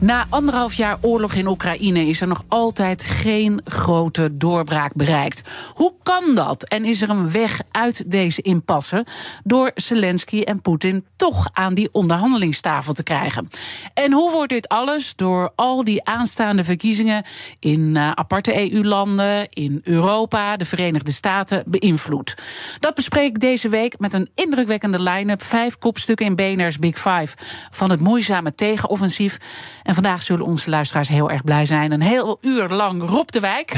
Na anderhalf jaar oorlog in Oekraïne is er nog altijd geen grote doorbraak bereikt. Hoe kan dat? En is er een weg uit deze impasse door Zelensky en Poetin toch aan die onderhandelingstafel te krijgen? En hoe wordt dit alles door al die aanstaande verkiezingen in uh, aparte EU-landen, in Europa, de Verenigde Staten beïnvloed? Dat bespreek ik deze week met een indrukwekkende line-up. Vijf kopstukken in BNR's Big Five van het moeizame tegenoffensief. En vandaag zullen onze luisteraars heel erg blij zijn. Een heel uur lang Rob de Wijk.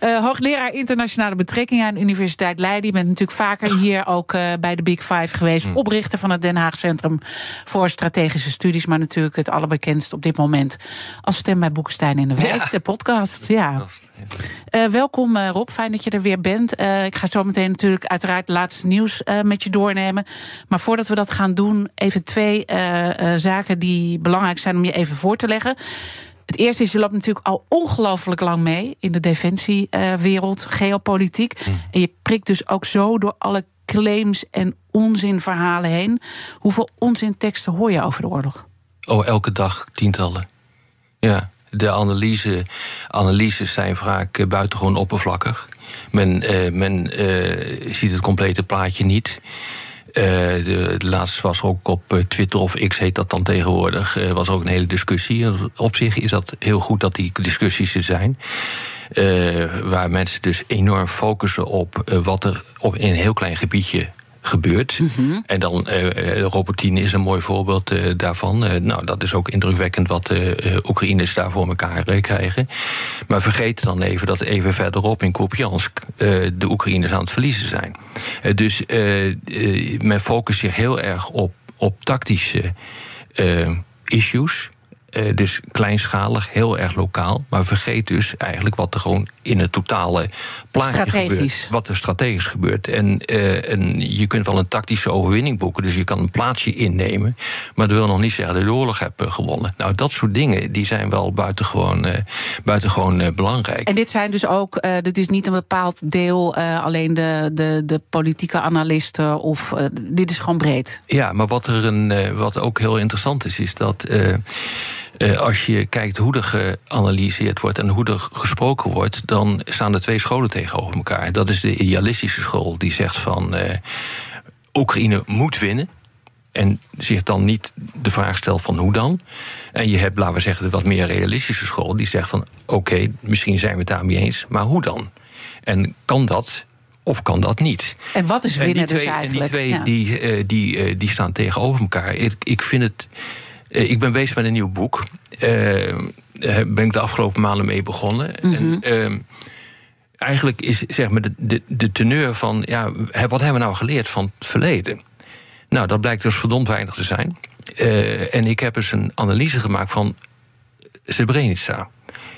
uh, hoogleraar internationale betrekkingen aan de Universiteit Leiden. Je bent natuurlijk vaker hier ook uh, bij de Big Five geweest. Mm. Oprichter van het Den Haag Centrum voor Strategische Studies. Maar natuurlijk het allerbekendst op dit moment als stem bij Boekenstein in de Wijk. Ja. De podcast, ja. Uh, welkom Rob, fijn dat je er weer bent. ik ga zo meteen natuurlijk uiteraard het laatste nieuws met je doornemen. Maar voordat we dat gaan doen, even twee zaken die belangrijk zijn om je even voor te leggen. Het eerste is, je loopt natuurlijk al ongelooflijk lang mee in de defensiewereld, geopolitiek. Mm. En je prikt dus ook zo door alle claims en onzinverhalen heen. Hoeveel onzinteksten hoor je over de oorlog? Oh, elke dag tientallen. Ja, de analyse, analyses zijn vaak uh, buitengewoon oppervlakkig. Men, uh, men uh, ziet het complete plaatje niet. Uh, de, de, laatste was ook op Twitter, of X heet dat dan tegenwoordig, was ook een hele discussie. Op zich is dat heel goed dat die discussies er zijn. waar mensen dus enorm focussen op wat er op, in een heel klein gebiedje gebeurt. Mm -hmm. En dan uh, robotine is een mooi voorbeeld uh, daarvan. Uh, nou, dat is ook indrukwekkend wat de Oekraïners daar voor elkaar krijgen. Maar vergeet dan even dat even verderop in Kupiansk de Oekraïners aan het verliezen zijn. dus men focust zich heel erg op, op tactische issues. Uh, dus kleinschalig, heel erg lokaal. Maar vergeet dus eigenlijk wat er gewoon in het totale plaatje gebeurt. Wat er strategisch gebeurt. En, uh, en je kunt wel een tactische overwinning boeken. Dus je kan een plaatsje innemen. Maar dat wil nog niet zeggen dat je de oorlog hebt gewonnen. Nou, dat soort dingen die zijn wel buitengewoon, uh, buitengewoon belangrijk. En dit zijn dus ook, dit is niet een bepaald deel, alleen de, de, de politieke analisten. Of dit is gewoon breed. Ja, maar wat, er een, wat ook heel interessant is, is dat. Uh, als je kijkt hoe er geanalyseerd wordt en hoe er gesproken wordt, dan staan er twee scholen tegenover elkaar. Dat is de idealistische school die zegt van uh, Oekraïne moet winnen. En zich dan niet de vraag stelt van hoe dan. En je hebt, laten we zeggen, de wat meer realistische school die zegt van oké, okay, misschien zijn we het daarmee eens, maar hoe dan? En kan dat of kan dat niet? En wat is winnen dus eigenlijk? En die twee ja. die, uh, die, die staan tegenover elkaar. Ik, ik vind het. Uh, ik ben bezig met een nieuw boek. Daar ben ik de afgelopen maanden mee begonnen. Mm -hmm. en, eigenlijk is zeg maar de, de, de teneur van. Ja, wat hebben we nou geleerd van het verleden? Nou, dat blijkt dus verdomd weinig te zijn. en ik heb eens een analyse gemaakt van Srebrenica.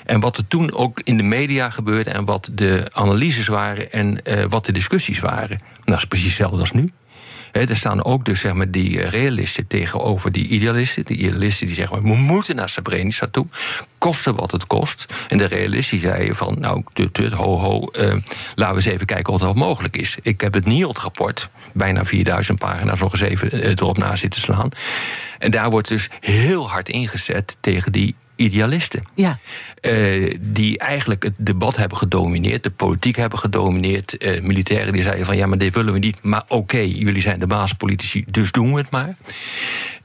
En wat er toen ook in de media gebeurde en wat de analyses waren en uh, wat de discussies waren. Nou, dat is precies hetzelfde als nu. He, er staan ook dus zeg maar, die realisten tegenover die idealisten. Die idealisten die zeggen, we moeten naar Srebrenica toe. Kosten wat het kost. En de realisten zeiden van, nou, tut, ho, ho. Uh, laten we eens even kijken wat er mogelijk is. Ik heb het NIOT-rapport, bijna 4000 pagina's, nog eens even uh, erop na zitten slaan. En daar wordt dus heel hard ingezet tegen die idealisten. Ja. Uh, die eigenlijk het debat hebben gedomineerd, de politiek hebben gedomineerd. Uh, militairen die zeiden van ja, maar dit willen we niet. Maar oké, okay, jullie zijn de baaspolitici, dus doen we het maar.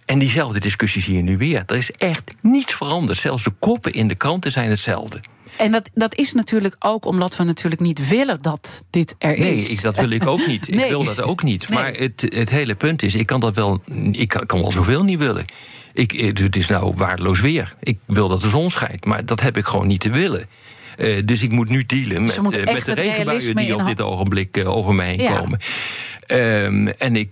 En diezelfde discussie zie je nu weer. Er is echt niets veranderd. Zelfs de koppen in de kranten zijn hetzelfde. En dat, dat is natuurlijk ook omdat we natuurlijk niet willen dat dit er nee, is. Nee, dat wil ik ook niet. nee. Ik wil dat ook niet. Nee. Maar het, het hele punt is, ik kan dat wel. Ik kan, kan wel zoveel niet willen. Ik, het is nou waardeloos weer. Ik wil dat de zon schijnt, maar dat heb ik gewoon niet te willen. Uh, dus ik moet nu dealen met, uh, met de regenbuien die op dit ogenblik uh, over mij heen ja. komen. Um, en ik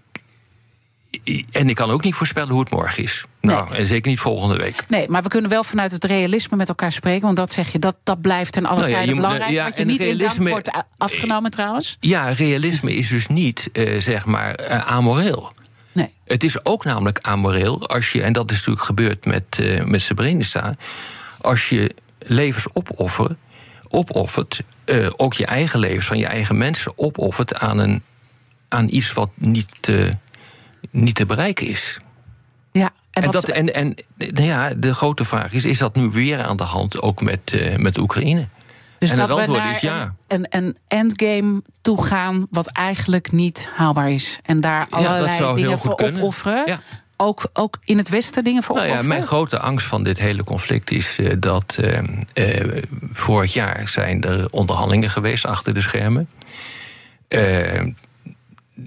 en ik kan ook niet voorspellen hoe het morgen is. Nou, en zeker niet volgende week. Nee, maar we kunnen wel vanuit het realisme met elkaar spreken. Want dat zeg je, dat, dat blijft in alle nou ja, tijden belangrijk. Ja, wat je niet realisme, in wordt afgenomen trouwens. Ja, realisme is dus niet, uh, zeg maar, uh, amoreel. Nee. Het is ook namelijk amoreel als je, en dat is natuurlijk gebeurd met, uh, met Srebrenica... als je levens opoffert, opoffert ook je eigen levens van je eigen mensen opoffert... aan, een, aan iets wat niet niet te bereiken is. Ja, en, en, dat, en, en nou ja, de grote vraag is: is dat nu weer aan de hand ook met, uh, met Oekraïne? Dus en dat het antwoord is ja. Een, een, endgame toegaan wat eigenlijk niet haalbaar is. En daar allerlei ja, dingen voor kunnen. opofferen. Ja. Ook, ook in het Westen dingen voor nou opofferen? Ja, mijn grote angst van dit hele conflict is uh, dat uh, uh, vorig jaar zijn er onderhandelingen geweest achter de schermen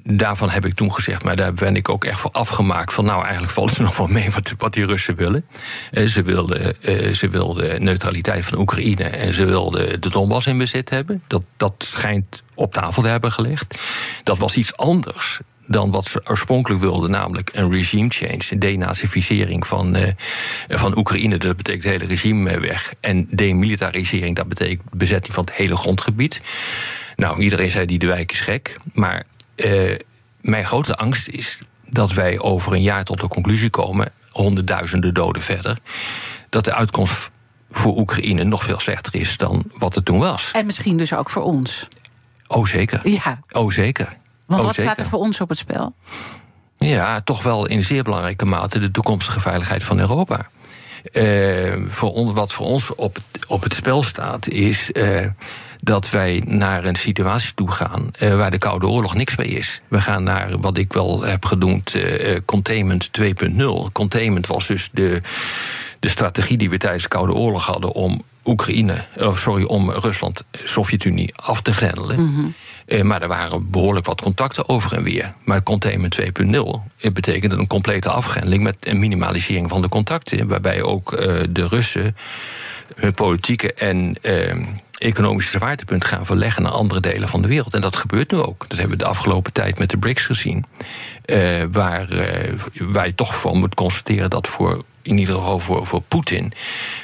daarvan heb ik toen gezegd, maar daar ben ik ook echt voor afgemaakt. Van nou, eigenlijk valt het nog wel mee wat, wat die Russen willen. Eh, ze, wilden, eh, ze wilden neutraliteit van Oekraïne en ze wilden de Donbass in bezit hebben. Dat, dat schijnt op tafel te hebben gelegd. Dat was iets anders dan wat ze oorspronkelijk wilden, namelijk een regime change, een denazificering van, uh, van Oekraïne. Dat betekent het hele regime weg. En demilitarisering, dat betekent bezetting van het hele grondgebied. Nou, iedereen zei die de wijk is gek. Maar uh, mijn grote angst is dat wij over een jaar tot de conclusie komen, honderdduizenden doden verder, dat de uitkomst voor Oekraïne nog veel slechter is dan wat het toen was. En misschien dus ook voor ons. Oh, zeker. Ja. Oh, zeker. Want oh, wat staat er voor ons op het spel? Ja, toch wel in zeer belangrijke mate de toekomstige veiligheid van Europa. Uh, voor wat voor ons op, op het spel staat, is. Uh, dat wij naar een situatie toe gaan uh, waar de Koude Oorlog niks mee is. We gaan naar wat ik wel heb genoemd uh, containment 2.0. Containment was dus de, de strategie die we tijdens de Koude Oorlog hadden om Oekraïne, oh, sorry, om Rusland, Sovjet-Unie af te grendelen. Mm -hmm. Uh, maar er waren behoorlijk wat contacten over en weer. Maar containment 2.0 betekent een complete afgrendeling met een minimalisering van de contacten. Waarbij ook uh, de Russen hun politieke en uh, economische zwaartepunt gaan verleggen naar andere delen van de wereld. En dat gebeurt nu ook. Dat hebben we de afgelopen tijd met de BRICS gezien. Uh, waar, uh, waar je toch van moet constateren dat voor in ieder geval voor, voor Poetin,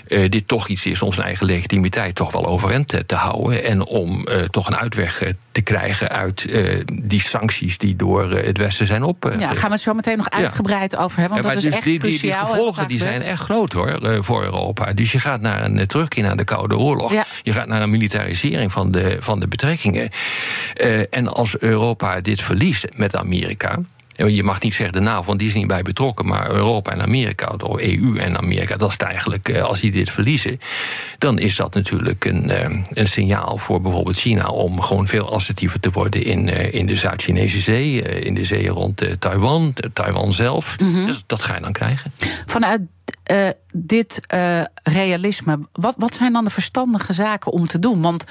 uh, dit toch iets is om zijn eigen legitimiteit toch wel overeind te, te houden. En om uh, toch een uitweg te krijgen uit uh, die sancties die door het Westen zijn op. ja, gaan we het zo meteen nog uitgebreid ja. over hebben. Want dat is dus echt die, die, die gevolgen die zijn echt groot hoor, voor Europa. Dus je gaat naar een terugkeer naar de Koude Oorlog. Ja. Je gaat naar een militarisering van de, van de betrekkingen. en als Europa dit verliest met Amerika. Je mag niet zeggen de NAVO, want die is niet bij betrokken. Maar Europa en Amerika, of EU en Amerika, dat is eigenlijk, eh, als die dit verliezen. dan is dat natuurlijk een, eh, een signaal voor bijvoorbeeld China. om gewoon veel assertiever te worden in, eh, in de Zuid-Chinese Zee. in de zee rond Taiwan, Taiwan zelf. Mm dus dat ga je dan krijgen. Vanuit uh, dit uh, realisme, wat, wat zijn dan de verstandige zaken om te doen? Want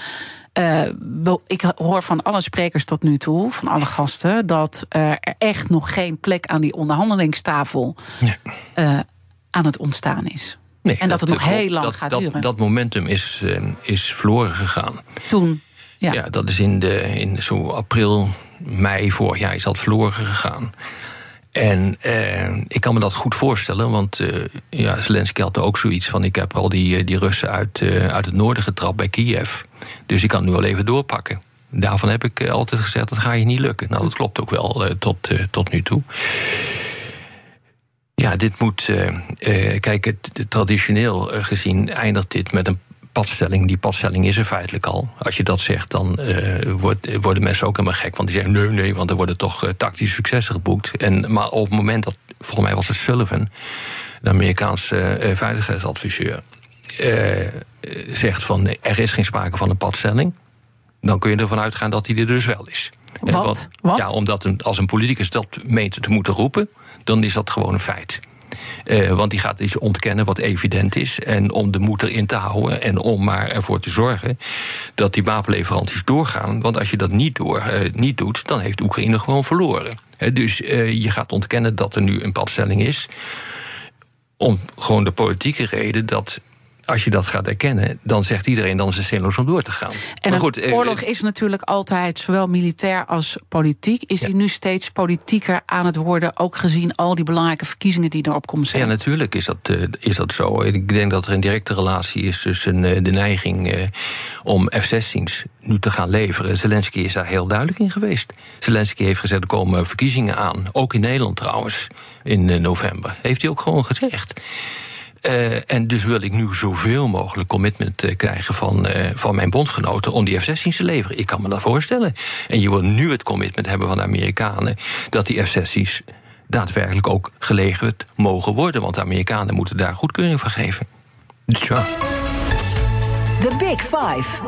uh, ik hoor van alle sprekers tot nu toe, van alle gasten, dat er echt nog geen plek aan die onderhandelingstafel ja. aan het ontstaan is. Nee, en dat, het nog heel lang gaat dat, duren. Dat momentum is, is verloren gegaan. Toen. Ja. ja, dat is in, de, in zo april, mei vorig jaar is dat verloren gegaan. En eh, ik kan me dat goed voorstellen, want uh, ja, Zelensky had ook zoiets van: ik heb al die, eh, die Russen uit, uh, uit het noorden getrapt bij Kiev. Dus ik kan nu al even doorpakken. Daarvan heb ik altijd gezegd: dat ga je niet lukken. Nou, dat klopt ook wel tot, tot nu toe. Ja, dit moet. kijk, het, traditioneel gezien eindigt dit met een padstelling. Die padstelling is er feitelijk al. Als je dat zegt, dan uh, worden mensen ook helemaal gek. Want die zeggen nee, nee, want er worden toch uh, tactische successen geboekt. En, maar op het moment dat, volgens mij was het Sullivan, de Amerikaanse uh, veiligheidsadviseur, zegt van er is geen sprake van een padstelling. Dan kun je ervan uitgaan dat hij er dus wel is. Wat? Wat? Ja, omdat een, als een politicus dat meent te moeten roepen, dan is dat gewoon een feit. Uh, want die gaat iets ontkennen wat evident is. En om de moed erin te houden en om maar ervoor te zorgen dat die wapenleveranties doorgaan. Want als je dat niet, door, uh, niet doet, dan heeft Oekraïne gewoon verloren. Dus je gaat ontkennen dat er nu een padstelling is. Om gewoon de politieke reden dat als je dat gaat erkennen, dan zegt iedereen dan is het zinloos om door te gaan. En maar goed, een oorlog is natuurlijk altijd zowel militair als politiek. Is Ja. hij nu steeds politieker aan het worden, ook gezien al die belangrijke verkiezingen die erop komen zijn? Ja, natuurlijk is dat, eh, is dat zo. Ik denk dat er een directe relatie is tussen eh, de neiging eh, om F-16's nu te gaan leveren. Zelensky is daar heel duidelijk in geweest. Zelensky heeft gezegd er komen verkiezingen aan. Ook in Nederland trouwens, in eh, november. Heeft hij ook gewoon gezegd. Eh, en dus wil ik nu zoveel mogelijk commitment eh, krijgen van, eh, van mijn bondgenoten om die F-16's te leveren. Ik kan me dat voorstellen. En je wil nu het commitment hebben van de Amerikanen dat die F-16's daadwerkelijk ook geleverd mogen worden. Want de Amerikanen moeten daar goedkeuring van geven. Dus ja. The Big Five.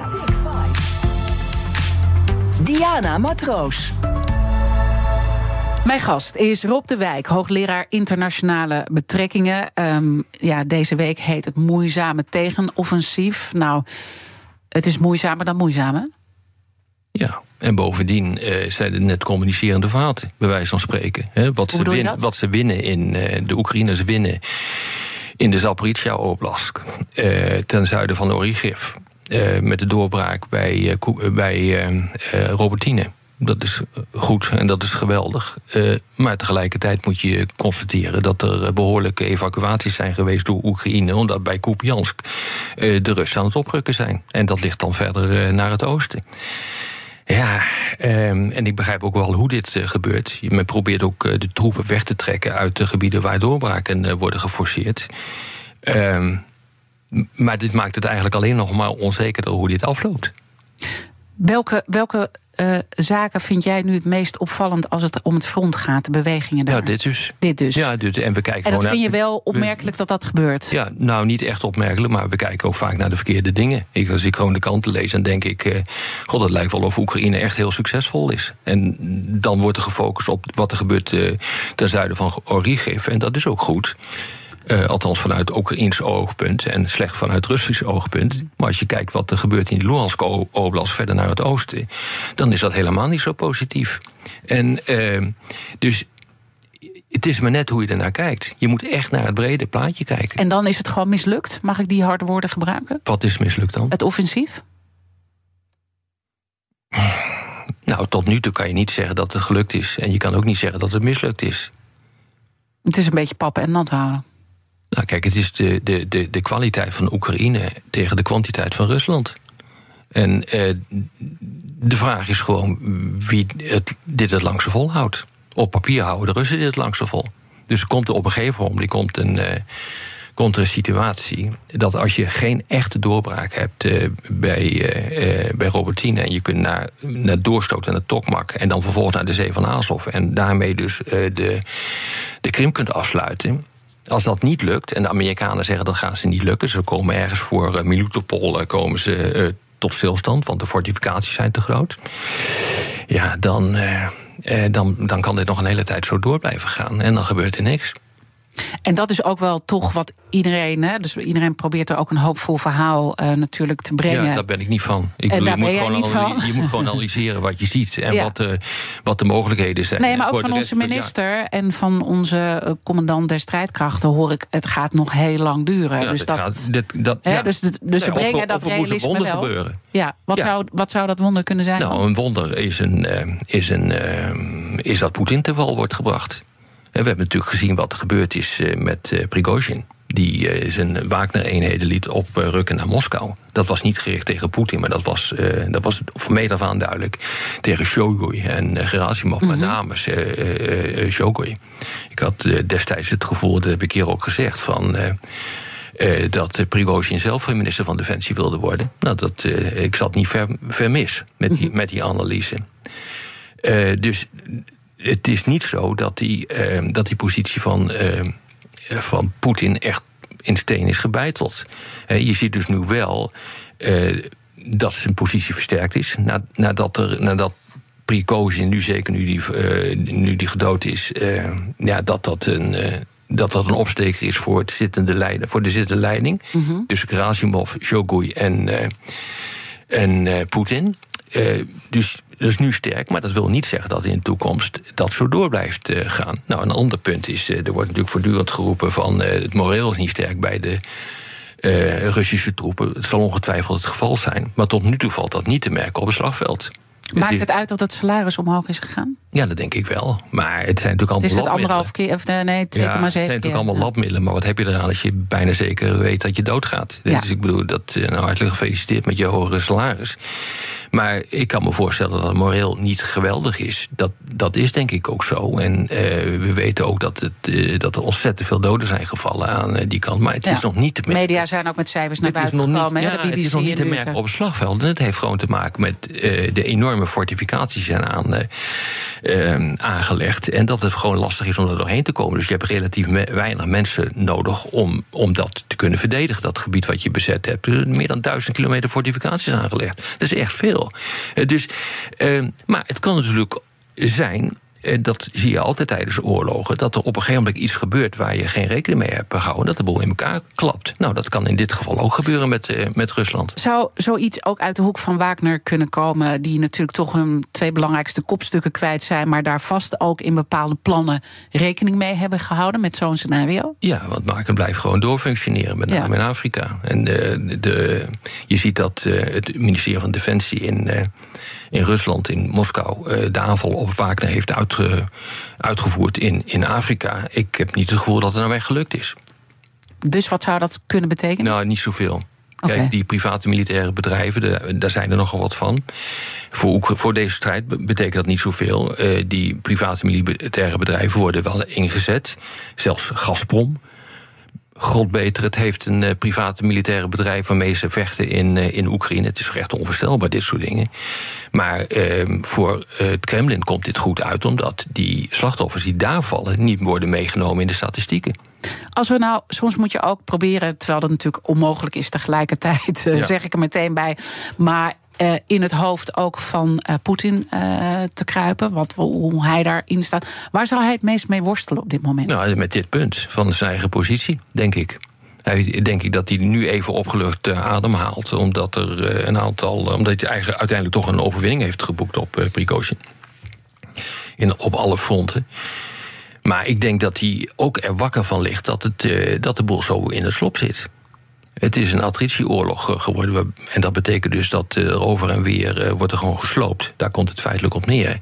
Diana Matroos. Mijn gast is Rob de Wijk, hoogleraar internationale betrekkingen. Ehm, ja, deze week heet het moeizame tegenoffensief. Nou, het is moeizamer dan moeizaam, hè? Ja, en bovendien eh, zijn het net communicerende vaten, bij wijze van spreken. Wat, ze bedoel je win- dat? wat ze winnen in eh, de Oekraïners winnen in de Zaporizhia-oblast, eh, ten zuiden van Origiv, eh, met de doorbraak bij, bij Robertine. Dat is goed en dat is geweldig. Eh, maar tegelijkertijd moet je constateren dat er eh, behoorlijke evacuaties zijn geweest door Oekraïne, omdat bij Kupiansk eh, de Russen aan het oprukken zijn. En dat ligt dan verder eh, naar het oosten. Ja, ehm, en ik begrijp ook wel hoe dit eh, gebeurt. Men probeert ook eh, de troepen weg te trekken uit de gebieden waar doorbraken eh, worden geforceerd. Ehm, maar dit maakt het eigenlijk alleen nog maar onzekerder hoe dit afloopt. Welke, welke eh, zaken vind jij nu het meest opvallend als het om het front gaat, de bewegingen daar? Ja, dit dus. Dit dus. Ja, dit, en we kijken en dat vind je wel opmerkelijk dat dat gebeurt? Ja, nou niet echt opmerkelijk, maar we kijken ook vaak naar de verkeerde dingen. Ik, als ik gewoon de kranten lees, dan denk ik... Eh, god, het lijkt wel of Oekraïne echt heel succesvol is. En dan wordt er gefocust op wat er gebeurt eh, ten zuiden van Origiv. En dat is ook goed. Eh, althans vanuit Oekraïns oogpunt en slecht vanuit Russisch oogpunt. Maar als je kijkt wat er gebeurt in Luhansk o- oblast verder naar het oosten... dan is dat helemaal niet zo positief. En eh, dus het is maar net hoe je ernaar kijkt. Je moet echt naar het brede plaatje kijken. En dan is het gewoon mislukt? Mag ik die harde woorden gebruiken? Wat is mislukt dan? Het offensief? Nou, tot nu toe kan je niet zeggen dat het gelukt is. En je kan ook niet zeggen dat het mislukt is. Het is een beetje pappen en nat houden. Nou, kijk, het is de, de, de, de kwaliteit van Oekraïne tegen de kwantiteit van Rusland. En eh, de vraag is gewoon wie het, dit het langste volhoudt. Op papier houden de Russen dit het langste vol. Dus er komt er op een gegeven moment komt een, eh, situatie dat als je geen echte doorbraak hebt eh, bij, eh, bij Robertine en je kunt naar, naar doorstoten naar Tokmak en dan vervolgens naar de Zee van Azov en daarmee dus de, de Krim kunt afsluiten. Als dat niet lukt, en de Amerikanen zeggen dat gaan ze niet lukken, ze komen ergens voor uh, Milutopol uh, komen ze uh, tot stilstand, want de fortificaties zijn te groot. Ja, dan, dan, dan kan dit nog een hele tijd zo door blijven gaan en dan gebeurt er niks. En dat is ook wel toch wat iedereen, hè, dus iedereen probeert er ook een hoopvol verhaal uh, natuurlijk te brengen. Ja, daar ben ik niet van. Ik en bedoel, daar je, ben moet jij gewoon niet van. je moet gewoon analyseren wat je ziet en ja. wat, uh, wat de mogelijkheden zijn. Nee, maar ook van onze minister ja. en van onze commandant der strijdkrachten hoor ik, het gaat nog heel lang duren. Ja, dus dat, gaat, dit, dat, hè, dus, dus nee, ze brengen of, dat of realisme moet wel. Gebeuren. Ja, wat, Zou, wat zou dat wonder kunnen zijn? Nou, dan? een wonder is, een, uh, is, een, is dat Poetin te val wordt gebracht. We hebben natuurlijk gezien wat er gebeurd is eh, met Prigozhin. Die uh, zijn Wagner-eenheden liet oprukken naar Moskou. Dat was niet gericht tegen Poetin, maar dat was, uh, dat was van meet af aan duidelijk tegen Shoigu en Gerasimov, mm -hmm. met name uh, Shoigu. Ik had destijds het gevoel, dat heb ik hier ook gezegd, van. Dat Prigozhin zelf minister van Defensie wilde worden. Nou, dat, ik zat niet ver, ver mis met die, mm -hmm. met die analyse. dus het is niet zo dat die, uh, dat die positie van, uh, van Poetin echt in steen is gebeiteld. Je ziet dus nu wel dat zijn positie versterkt is. Nadat, er, nadat Prigozhin, nu zeker nu die, nu die gedood is, ja, dat dat een dat dat een opsteker is voor, het zittende leiden, voor de zittende leiding. Mm -hmm. Dus Gerasimov, Shoigu en, uh, en uh, Poetin. Uh, dus dat is nu sterk, maar dat wil niet zeggen dat in de toekomst dat zo door blijft gaan. Nou, een ander punt is, er wordt natuurlijk voortdurend geroepen van het moreel is niet sterk bij de Russische troepen. Het zal ongetwijfeld het geval zijn. Maar tot nu toe valt dat niet te merken op het slagveld. Maakt het uit dat het salaris omhoog is gegaan? Ja, dat denk ik wel. Maar het zijn natuurlijk allemaal Het is het anderhalf keer, of nee, 2,7 ja, Het zijn natuurlijk allemaal labmiddelen. Maar wat heb je eraan als je bijna zeker weet dat je doodgaat? Ja. Dus ik bedoel, dat, nou hartelijk gefeliciteerd met je hogere salaris. Maar ik kan me voorstellen dat het moreel niet geweldig is. Dat, dat is denk ik ook zo. En uh, we weten ook dat, het, uh, dat er ontzettend veel doden zijn gevallen aan uh, die kant. Maar het ja. is nog niet te merken. Media zijn ook met cijfers naar buiten gekomen. Niet, ja, de BBC het is nog niet te merken op het slagveld. En het heeft gewoon te maken met de enorme fortificaties zijn aan, aangelegd. En dat het gewoon lastig is om er doorheen te komen. Dus je hebt relatief weinig mensen nodig om, om dat te kunnen verdedigen. Dat gebied wat je bezet hebt. Meer dan duizend kilometer fortificaties aangelegd. Dat is echt veel. Dus, uh, maar het kan natuurlijk zijn en dat zie je altijd tijdens oorlogen, dat er op een gegeven moment iets gebeurt waar je geen rekening mee hebt gehouden, dat de boel in elkaar klapt. Nou, dat kan in dit geval ook gebeuren met, uh, met Rusland. Zou zoiets ook uit de hoek van Wagner kunnen komen, die natuurlijk toch hun twee belangrijkste kopstukken kwijt zijn, maar daar vast ook in bepaalde plannen rekening mee hebben gehouden met zo'n scenario? Ja, want Wagner blijft gewoon doorfunctioneren, met name ja. in Afrika. En de, de, je ziet dat uh, het ministerie van Defensie in. In Rusland, in Moskou, uh, de aanval op Wagner heeft uitge, uitgevoerd in, in Afrika. Ik heb niet het gevoel dat het nou weer gelukt is. Dus wat zou dat kunnen betekenen? Nou, niet zoveel. Okay. Kijk, die private militaire bedrijven, de, daar zijn er nogal wat van. Voor, voor deze strijd betekent dat niet zoveel. Uh, die private militaire bedrijven worden wel ingezet. Zelfs Gazprom. God beter, het heeft een uh, private militaire bedrijf waarmee ze vechten in, uh, in Oekraïne. Het is echt onvoorstelbaar, dit soort dingen. Maar uh, voor het Kremlin komt dit goed uit, omdat die slachtoffers die daar vallen niet worden meegenomen in de statistieken. Als we nou, soms moet je ook proberen, terwijl dat natuurlijk onmogelijk is tegelijkertijd, ja. zeg ik er meteen bij. Maar uh, in het hoofd ook van uh, Poetin uh, te kruipen. Wat, hoe hij daarin staat. Waar zou hij het meest mee worstelen op dit moment? Nou, met dit punt van zijn eigen positie, denk ik. Hij, denk ik dat hij nu even opgelucht ademhaalt. Omdat er een aantal. Omdat hij eigenlijk uiteindelijk toch een overwinning heeft geboekt op Prigozhin. In, op alle fronten. Maar ik denk dat hij ook er wakker van ligt dat, het, dat de boel zo in het slop zit. Het is een attritieoorlog geworden. En dat betekent dus dat er over en weer wordt er gewoon gesloopt. Daar komt het feitelijk op neer.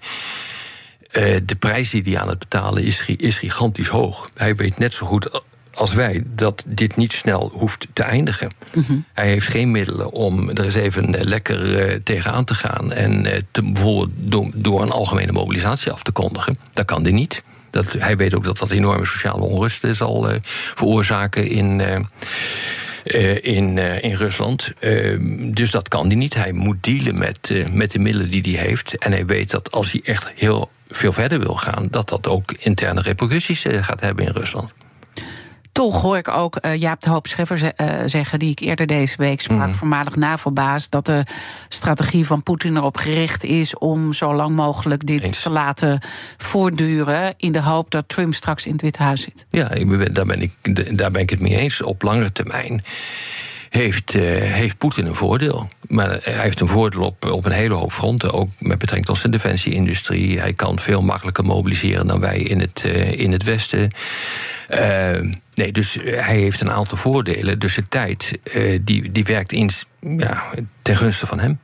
De prijs die hij aan het betalen is, is gigantisch hoog. Hij weet net zo goed als wij dat dit niet snel hoeft te eindigen. Mm -hmm. Hij heeft geen middelen om er eens even lekker uh, tegenaan te gaan. En uh, te, bijvoorbeeld door, door, een algemene mobilisatie af te kondigen. Dat kan hij niet. Dat, hij weet ook dat dat enorme sociale onrust zal uh, veroorzaken in. Uh, in, uh, in Rusland. Uh, dus dat kan hij niet. Hij moet dealen met, met de middelen die hij heeft. En hij weet dat als hij echt heel veel verder wil gaan, dat dat ook interne repercussies gaat hebben in Rusland. Toch hoor ik ook uh, Jaap de Hoop Scheffer ze, uh, zeggen, die ik eerder deze week sprak, mm. voormalig NAVO-baas, dat de strategie van Poetin erop gericht is om zo lang mogelijk dit Eens. te laten voortduren. In de hoop dat Trump straks in het Witte Huis zit. Ja, daar ben ik, daar ben ik het mee eens. Op langere termijn heeft, uh, heeft Poetin een voordeel. Maar hij heeft een voordeel op, op een hele hoop fronten. Ook met betrekking tot zijn defensieindustrie. Hij kan veel makkelijker mobiliseren dan wij in het, uh, in het Westen. Uh, nee, dus hij heeft een aantal voordelen. Dus de tijd die, die werkt in, ja, ten gunste van hem.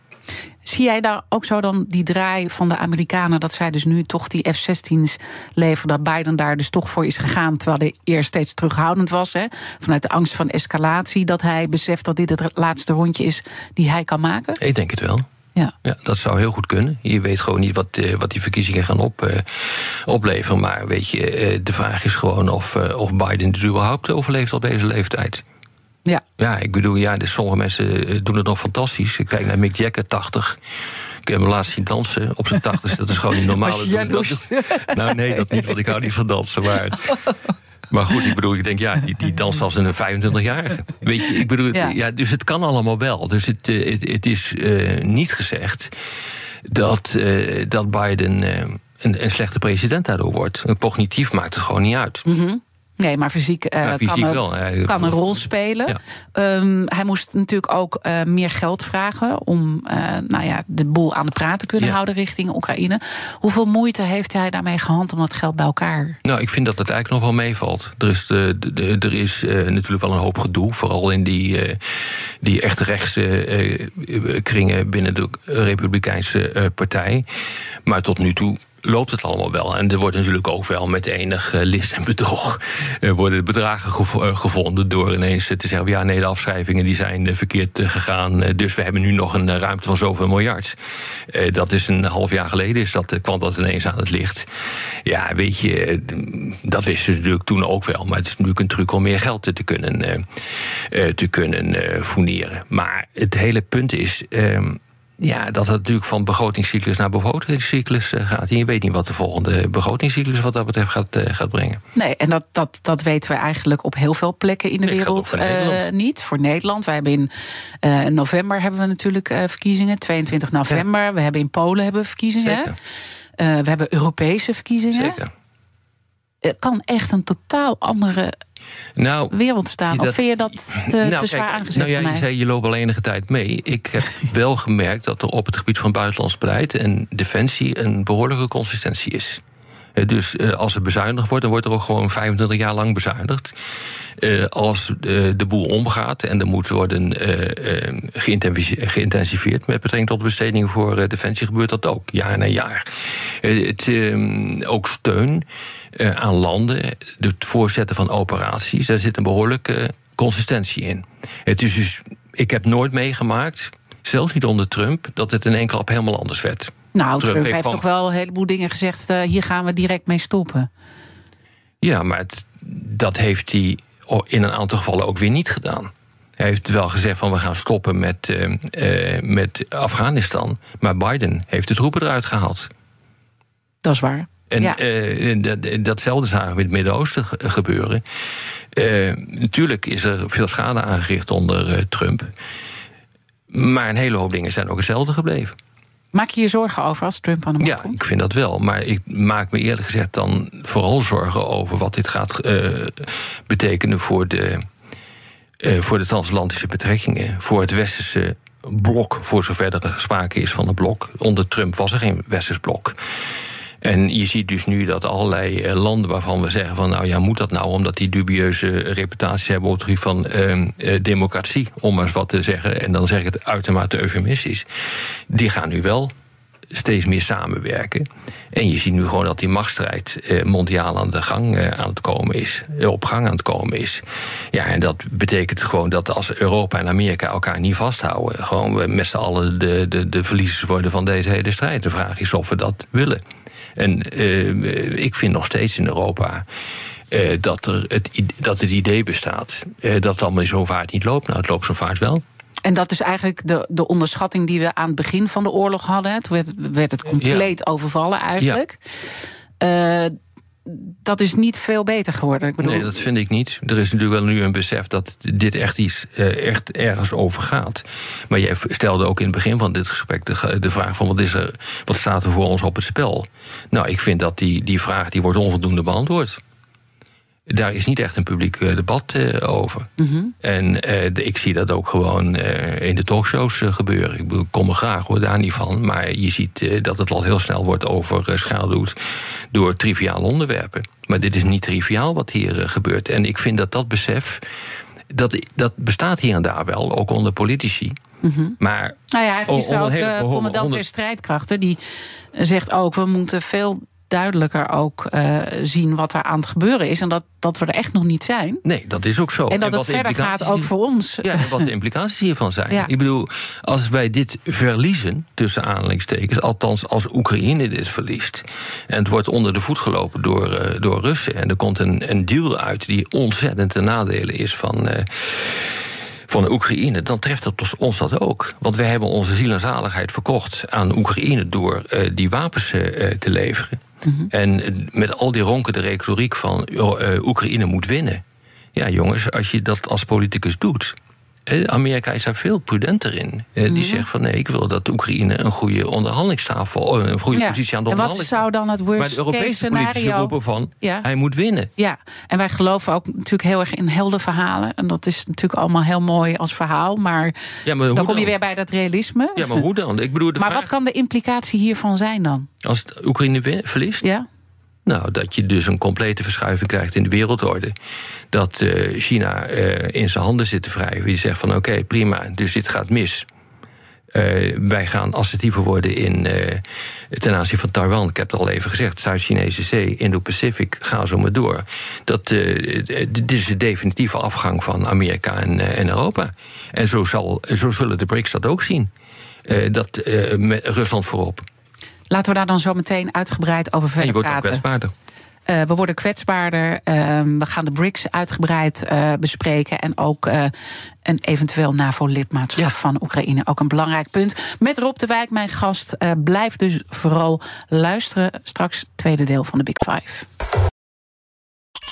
Zie jij daar ook zo dan die draai van de Amerikanen... dat zij dus nu toch die F-16's leveren... dat Biden daar dus toch voor is gegaan... terwijl hij eerst steeds terughoudend was... Hè, vanuit de angst van escalatie... dat hij beseft dat dit het laatste rondje is die hij kan maken? Ik denk het wel. Ja. ja, dat zou heel goed kunnen. Je weet gewoon niet wat, uh, wat die verkiezingen gaan op, uh, opleveren. Maar weet je, uh, de vraag is gewoon of, of Biden het überhaupt overleeft op deze leeftijd. Ja. Ja, ik bedoel, ja, dus sommige mensen doen het nog fantastisch. Ik kijk naar Mick Jagger, 80. Ik heb hem laatst zien dansen op zijn 80. dat is gewoon niet normaal. Dat is, nou, nee, dat niet, want ik hou niet van dansen. Maar, maar goed, ik bedoel, ik denk, ja, die, die danst als een 25-jarige. Weet je, ik bedoel, ja. ja. dus het kan allemaal wel. Dus het, het, het is uh, niet gezegd dat, uh, dat Biden uh, een, een slechte president daardoor wordt. Cognitief maakt het gewoon niet uit. Mm -hmm. Nee, maar fysiek, uh, fysiek kan, wel. Een, kan een rol spelen. Ja. Um, hij moest natuurlijk ook uh, meer geld vragen om uh, nou ja, de boel aan de praat te kunnen ja. houden richting Oekraïne. Hoeveel moeite heeft hij daarmee gehad om dat geld bij elkaar? Nou, ik vind dat het eigenlijk nog wel meevalt. Er is, de, de, er is natuurlijk wel een hoop gedoe, vooral in die, die echt rechtse kringen binnen de Republikeinse partij. Maar tot nu toe loopt het allemaal wel. En er wordt natuurlijk ook wel met enig list en bedrog... Uh, worden de bedragen uh, gevonden door ineens te zeggen... ja, nee, de afschrijvingen die zijn verkeerd gegaan... dus we hebben nu nog een ruimte van zoveel miljard. dat is een half jaar geleden, is dat, kwam dat ineens aan het licht. Ja, weet je, dat wisten ze natuurlijk toen ook wel. Maar het is natuurlijk een truc om meer geld te kunnen, te kunnen fourneren. Maar het hele punt is... Ehm, ja, dat het natuurlijk van begrotingscyclus naar begrotingscyclus gaat. En je weet niet wat de volgende begrotingscyclus wat dat betreft gaat, uh, gaat brengen. Nee, en dat, dat, dat weten we eigenlijk op heel veel plekken in de nee, wereld uh, niet. Voor Nederland. Wij hebben in uh, november hebben we natuurlijk verkiezingen, 22 november. Ja. We hebben in Polen hebben we verkiezingen. we hebben Europese verkiezingen. Zeker. Het kan echt een totaal andere nou, staan? Dat, of vind je dat te, nou, te zwaar aangezet Nou ja, je zei je loopt al enige tijd mee. Ik heb wel gemerkt dat er op het gebied van buitenlands beleid en defensie een behoorlijke consistentie is. Dus als er bezuinigd wordt, dan wordt er ook gewoon 25 jaar lang bezuinigd. Uh, als uh, de boel omgaat en er moet worden uh, geïntensiveerd met betrekking tot bestedingen voor defensie, gebeurt dat ook, jaar na jaar. het, ehm, ook steun aan landen, het voorzetten van operaties, daar zit een behoorlijke consistentie in. Het is dus, ik heb nooit meegemaakt, zelfs niet onder Trump, dat het in één klap helemaal anders werd. Nou, Trump, Trump heeft toch wel een heleboel dingen gezegd. hier gaan we direct mee stoppen. Ja, maar het, dat heeft hij in een aantal gevallen ook weer niet gedaan. Hij heeft wel gezegd van we gaan stoppen met, uh, uh, met Afghanistan. Maar Biden heeft de troepen eruit gehaald. Dat is waar. En ja. uh, dat, datzelfde zagen we in het Midden-Oosten gebeuren. natuurlijk is er veel schade aangericht onder Trump. Maar een hele hoop dingen zijn ook hetzelfde gebleven. Maak je je zorgen over als Trump aan de macht ja, komt? ik vind dat wel. Maar ik maak me eerlijk gezegd dan vooral zorgen over wat dit gaat betekenen voor de, voor de transatlantische betrekkingen. Voor het westerse blok, voor zover er sprake is van een blok. Onder Trump was er geen westers blok. En je ziet dus nu dat allerlei landen waarvan we zeggen van nou ja, moet dat nou omdat die dubieuze reputaties hebben op het gebied van uh, democratie, om maar eens wat te zeggen, en dan zeg ik het uitermate eufemistisch, die gaan nu wel steeds meer samenwerken. En je ziet nu gewoon dat die machtsstrijd eh, mondiaal aan de gang eh, aan het komen is, op gang aan het komen is. Ja, en dat betekent gewoon dat als Europa en Amerika elkaar niet vasthouden, gewoon we met z'n allen de, de, de verliezers worden van deze hele strijd. De vraag is of we dat willen. En uh, ik vind nog steeds in Europa. Uh, dat, er het, dat het idee bestaat uh, dat het allemaal zo vaart niet loopt. Nou, het loopt zo vaart wel. En dat is eigenlijk de, de onderschatting die we aan het begin van de oorlog hadden. Toen werd, werd het compleet ja. overvallen eigenlijk. Ja. Dat is niet veel beter geworden. Ik bedoel... Nee, dat vind ik niet. Er is natuurlijk wel nu een besef dat dit echt, iets, uh, echt ergens over gaat. Maar jij stelde ook in het begin van dit gesprek de, de vraag van wat, is er, wat staat er voor ons op het spel? Nou, ik vind dat die, die vraag die wordt onvoldoende beantwoord daar is niet echt een publiek uh, debat uh, over. Mm -hmm. En uh, de, ik zie dat ook gewoon in de talkshows gebeuren. Ik, bedoel, ik kom er graag hoor, daar niet van. Maar je ziet dat het al heel snel wordt overschaduwd door triviale onderwerpen. Maar dit is niet triviaal wat hier gebeurt. En ik vind dat dat besef, dat, dat bestaat hier en daar wel, ook onder politici. Mm -hmm. Maar nou ja, hij heeft ook de commandant der strijdkrachten. Die zegt ook, we moeten veel duidelijker ook uh, zien wat er aan het gebeuren is. En dat, dat we er echt nog niet zijn. Nee, dat is ook zo. En dat en het verder gaat ook voor ons. Ja, en wat de implicaties hiervan zijn. Ja. Ik bedoel, als wij dit verliezen, tussen aanhalingstekens... althans als Oekraïne dit verliest... en het wordt onder de voet gelopen door, uh, door Russen... en er komt een, een deal uit die ontzettend ten nadele is van... Uh, van de Oekraïne, dan treft het ons dat ook. Want wij hebben onze ziel en zaligheid verkocht aan Oekraïne door uh, die wapens uh, te leveren. Mm -hmm. En met al die ronkende retoriek van uh, Oekraïne moet winnen. Ja, jongens, als je dat als politicus doet. Amerika is daar veel prudenter in. Die mhm. zegt van nee, ik wil dat Oekraïne een goede onderhandelingstafel, een goede positie aan de onderhandelingstafel. En wat zou dan het worst maar de Europese scenario roepen van hij moet winnen. Ja, en wij geloven ook natuurlijk heel erg in heldenverhalen. En dat is natuurlijk allemaal heel mooi als verhaal. Maar, ja, maar dan kom je weer bij dat realisme. Ja, maar hoe dan? Ik bedoel, de maar wat kan de implicatie hiervan zijn dan? Als Oekraïne verliest? Ja. Nou, dat je dus een complete verschuiving krijgt in de wereldorde. Dat uh, China uh, in zijn handen zit te wrijven. Die zegt van oké, prima, dus dit gaat mis. Uh, wij gaan assertiever worden in, ten aanzien van Taiwan. Ik heb het al even gezegd, Zuid-Chinese Zee, Indo-Pacific, ga zo maar door. Dat, dit is de definitieve afgang van Amerika en, en Europa. En zo, zal, zo zullen de BRICS dat ook zien. dat, Rusland voorop. Laten we daar dan zo meteen uitgebreid over verder praten. En je wordt ook kwetsbaarder. Uh, we worden kwetsbaarder. Uh, we gaan de BRICS uitgebreid uh, bespreken. En ook uh, een eventueel NAVO-lidmaatschap ja. van Oekraïne. Ook een belangrijk punt. Met Rob de Wijk, mijn gast. blijf dus vooral luisteren. Straks tweede deel van de Big Five.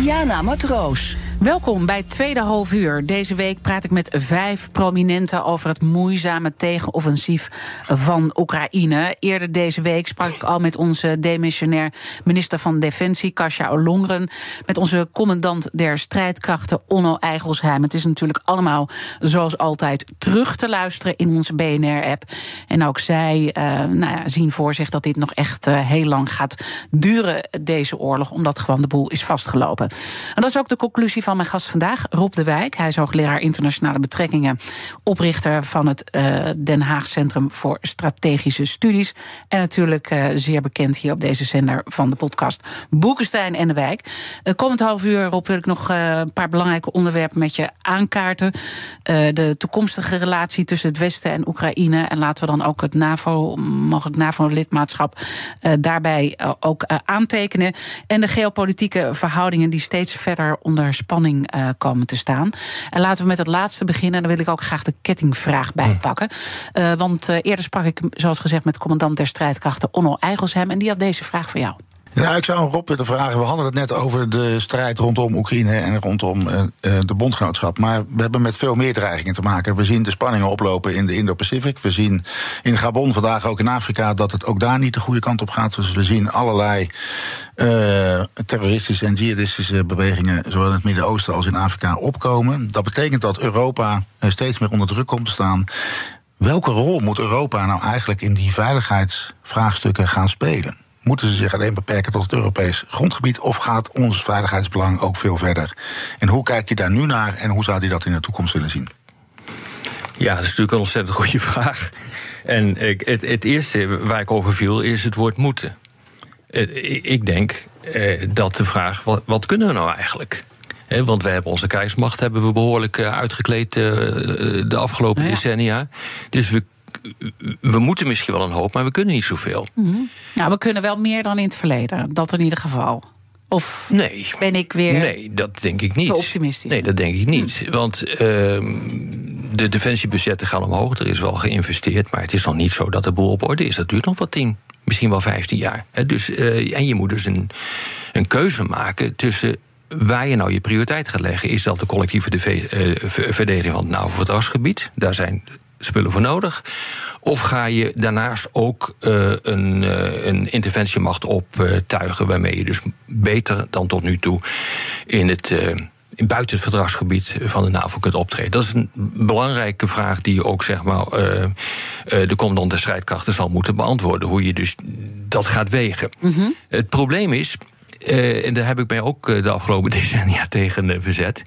Diana Matroos. Welkom bij het tweede half uur. Deze week praat ik met vijf prominenten over het moeizame tegenoffensief van Oekraïne. Eerder deze week sprak ik al met onze demissionair minister van Defensie, Kasia Olongren. Met onze commandant der strijdkrachten, Onno Eigelsheim. Het is natuurlijk allemaal, zoals altijd, terug te luisteren in onze BNR-app. En ook zij uh, nou ja, zien voor zich dat dit nog echt uh, heel lang gaat duren, deze oorlog. Omdat gewoon de boel is vastgelopen. En dat is ook de conclusie van van mijn gast vandaag, Rob de Wijk. Hij is hoogleraar internationale betrekkingen, oprichter van het uh, Den Haag Centrum voor Strategische Studies. En natuurlijk uh, zeer bekend hier op deze zender van de podcast Boekenstein en de Wijk. Uh, komend half uur, Rob, wil ik nog een paar belangrijke onderwerpen met je aankaarten. de toekomstige relatie tussen het Westen en Oekraïne. En laten we dan ook het NAVO, mogelijk NAVO-lidmaatschap, daarbij ook aantekenen. En de geopolitieke verhoudingen die steeds verder onder spanning uh, komen te staan. En laten we met het laatste beginnen. En dan wil ik ook graag de kettingvraag bijpakken. Uh, want uh, eerder sprak ik, zoals gezegd, met commandant der strijdkrachten Onno Eigelshem. En die had deze vraag voor jou. Ja, ik zou Rob willen vragen. We hadden het net over de strijd rondom Oekraïne en rondom uh, de bondgenootschap. Maar we hebben met veel meer dreigingen te maken. We zien de spanningen oplopen in de Indo-Pacific. We zien in Gabon vandaag ook in Afrika dat het ook daar niet de goede kant op gaat. Dus we zien allerlei uh, terroristische en jihadistische bewegingen, zowel in het Midden-Oosten als in Afrika, opkomen. Dat betekent dat Europa steeds meer onder druk komt te staan. Welke rol moet Europa nou eigenlijk in die veiligheidsvraagstukken gaan spelen? Moeten ze zich alleen beperken tot het Europees grondgebied of gaat ons veiligheidsbelang ook veel verder? En hoe kijkt je daar nu naar en hoe zou hij dat in de toekomst willen zien? Ja, dat is natuurlijk een ontzettend goede vraag. En het, het eerste waar ik over viel is het woord moeten. Ik denk eh, dat de vraag, wat, wat kunnen we nou eigenlijk? want we hebben onze krijgsmacht hebben we behoorlijk eh, uitgekleed eh, de afgelopen nou decennia. Dus we we moeten misschien wel een hoop, maar we kunnen niet zoveel. Mm Nou, we kunnen wel meer dan in het verleden. Dat in ieder geval. Of nee, ben ik weer. Nee, dat denk ik niet. optimistisch? Nee, dat denk ik niet. Hm. Want uh, de defensiebudgetten gaan omhoog. Er is wel geïnvesteerd. Maar het is nog niet zo dat de boel op orde is. Dat duurt nog wat tien, misschien wel vijftien jaar. dus, uh, en je moet dus een, een keuze maken tussen waar je nou je prioriteit gaat leggen. Is dat de collectieve uh, verdediging van het NAVO-verdragsgebied? Daar zijn spullen voor nodig? Of ga je daarnaast ook uh, een, uh, een interventiemacht optuigen, waarmee je dus beter dan tot nu toe in het. Uh, buiten het verdragsgebied van de NAVO kunt optreden. Dat is een belangrijke vraag die je ook zeg maar, de commandant der strijdkrachten zal moeten beantwoorden. Hoe je dus dat gaat wegen. Mm Het probleem is, uh, en daar heb ik mij ook de afgelopen decennia tegen verzet.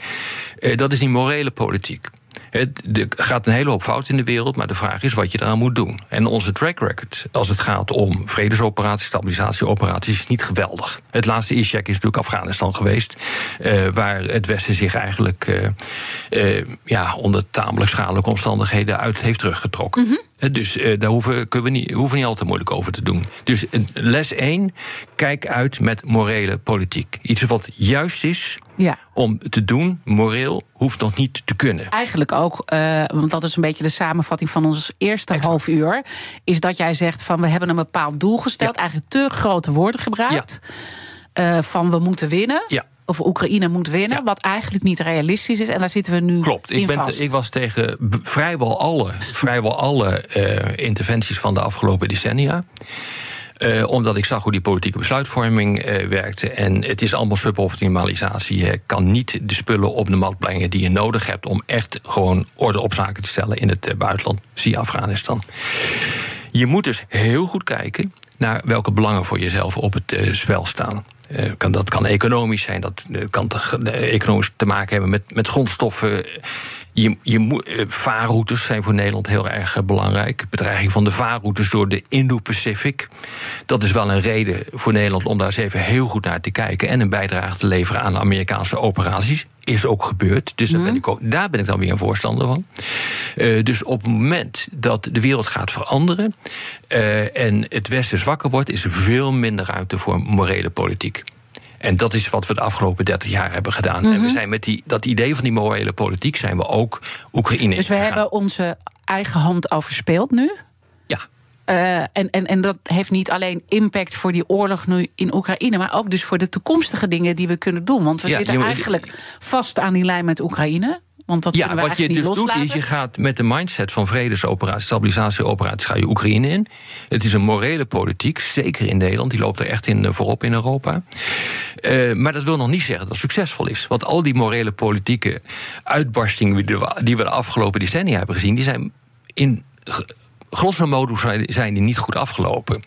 Eh, dat is die morele politiek. Het, er gaat een hele hoop fout in de wereld, maar de vraag is wat je eraan moet doen. En onze track record, als het gaat om vredesoperaties, stabilisatieoperaties, is niet geweldig. Het laatste ISHEC is natuurlijk Afghanistan geweest, uh, waar het Westen zich eigenlijk uh, uh, ja, onder tamelijk schadelijke omstandigheden uit heeft teruggetrokken. Mm -hmm. Dus daar hoeven, kunnen we niet, hoeven niet al te moeilijk over te doen. Dus les 1, kijk uit met morele politiek. Iets wat juist is, ja. om te doen, moreel, hoeft nog niet te kunnen. Eigenlijk ook, uh, want dat is een beetje de samenvatting van ons eerste exact. half uur. Is dat jij zegt van we hebben een bepaald doel gesteld, ja. eigenlijk te grote woorden gebruikt. Ja. Uh, van we moeten winnen. Ja of Oekraïne moet winnen, ja. wat eigenlijk niet realistisch is. En daar zitten we nu Klopt. in ik, ben vast. Te, ik was tegen vrijwel alle, vrijwel alle uh, interventies van de afgelopen decennia. Uh, omdat ik zag hoe die politieke besluitvorming uh, werkte. En het is allemaal suboptimalisatie. Je kan niet de spullen op de mat brengen die je nodig hebt om echt gewoon orde op zaken te stellen in het uh, buitenland. Zie Afghanistan. Je moet dus heel goed kijken naar welke belangen voor jezelf op het spel staan. Kan, dat kan economisch zijn, dat kan economisch te maken hebben met, met grondstoffen. Je, je moet, vaarroutes zijn voor Nederland heel erg belangrijk. Bedreiging van de vaarroutes door de Indo-Pacific. Dat is wel een reden voor Nederland om daar eens even heel goed naar te kijken. En een bijdrage te leveren aan Amerikaanse operaties. Is ook gebeurd. Dus mm. ben ik ook, daar ben ik dan weer een voorstander van. Uh, dus op het moment dat de wereld gaat veranderen. Uh, en het Westen zwakker wordt, is er veel minder ruimte voor morele politiek. En dat is wat we de afgelopen 30 jaar hebben gedaan. Mm -hmm. En we zijn met die, dat idee van die morele politiek zijn we ook Oekraïne. Dus we hebben onze eigen hand overspeeld nu? Ja. Uh, en, en, en dat heeft niet alleen impact voor die oorlog nu in Oekraïne, maar ook dus voor de toekomstige dingen die we kunnen doen. Want we ja, zitten eigenlijk vast aan die lijn met Oekraïne. Want dat ja, wat je dus loslaten. doet, is je gaat met de mindset van vredesoperaties, stabilisatieoperaties, ga je Oekraïne in. Het is een morele politiek, zeker in Nederland, die loopt er echt in, voorop in Europa. Uh, maar dat wil nog niet zeggen dat het succesvol is. Want al die morele politieke uitbarstingen die we de afgelopen decennia hebben gezien, die zijn in grosso modo zijn die niet goed afgelopen.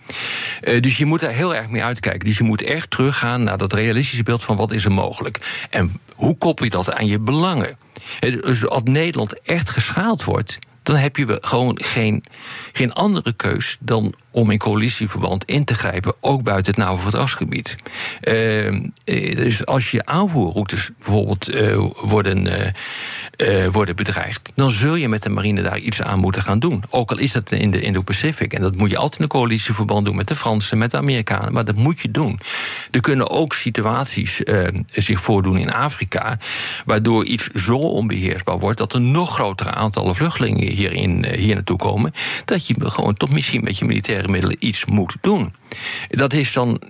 Uh, dus je moet daar heel erg mee uitkijken. Dus je moet echt teruggaan naar dat realistische beeld van wat is er mogelijk. En hoe koppel je dat aan je belangen? Dus als Nederland echt geschaald wordt, dan heb je gewoon geen, geen andere keus dan om in coalitieverband in te grijpen, ook buiten het NAVO-verdragsgebied. Uh, dus als je aanvoerroutes bijvoorbeeld uh, worden, uh, worden bedreigd, dan zul je met de marine daar iets aan moeten gaan doen. Ook al is dat in de Indo-Pacific. En dat moet je altijd in een coalitieverband doen met de Fransen, met de Amerikanen, maar dat moet je doen. Er kunnen ook situaties zich voordoen in Afrika, waardoor iets zo onbeheersbaar wordt dat er nog grotere aantallen vluchtelingen hierin, hier naartoe komen, dat je gewoon toch misschien met je militaire middelen iets moet doen. Dat is dan.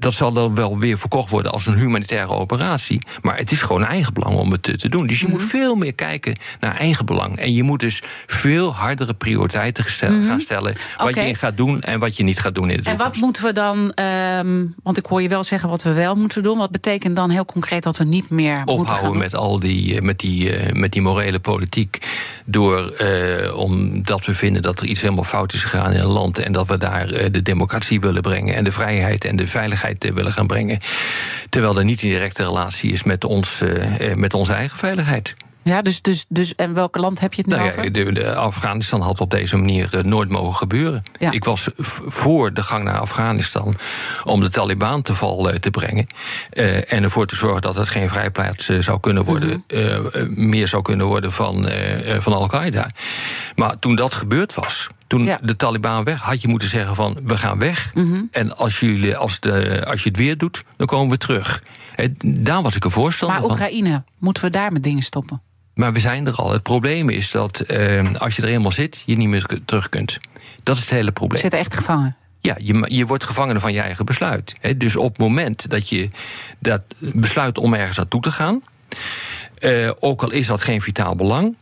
Dat zal dan wel weer verkocht worden als een humanitaire operatie. Maar het is gewoon eigen belang om het te, te doen. Dus je mm -hmm. moet veel meer kijken naar eigen belang. En je moet dus veel hardere prioriteiten gestel, mm -hmm. gaan stellen. Wat okay. je gaat doen en wat je niet gaat doen in de En wat moeten we dan. Um, want ik hoor je wel zeggen wat we wel moeten doen. Wat betekent dan heel concreet dat we niet meer. Ophouden moeten gaan doen? met al die, met die, met die morele politiek. Door, uh, omdat we vinden dat er iets helemaal fout is gegaan in een land. En dat we daar uh, de democratie willen brengen. En de vrijheid en de veiligheid willen gaan brengen. Terwijl er niet in directe relatie is met, ons, uh, met onze eigen veiligheid. Ja, dus, dus, dus en welk land heb je het nu nou over? Ja, de, de Afghanistan had op deze manier uh, nooit mogen gebeuren. Ja. Ik was voor de gang naar Afghanistan om de Taliban te val uh, te brengen. Uh, en ervoor te zorgen dat het geen vrijplaats zou kunnen worden, -hmm. meer zou kunnen worden van, van Al-Qaeda. Maar toen dat gebeurd was, toen ja. de Taliban weg, had je moeten zeggen van we gaan weg. Mm -hmm. En als, jullie, als, de, als je het weer doet, dan komen we terug. He, daar was ik een voorstander maar van. Maar Oekraïne, moeten we daar met dingen stoppen? Maar we zijn er al. Het probleem is dat uh, als je er eenmaal zit, je niet meer terug kunt. Dat is het hele probleem. Je zit echt gevangen. Ja, je, je wordt gevangene van je eigen besluit. Dus op het moment dat je dat besluit om ergens naartoe te gaan, uh, ook al is dat geen vitaal belang.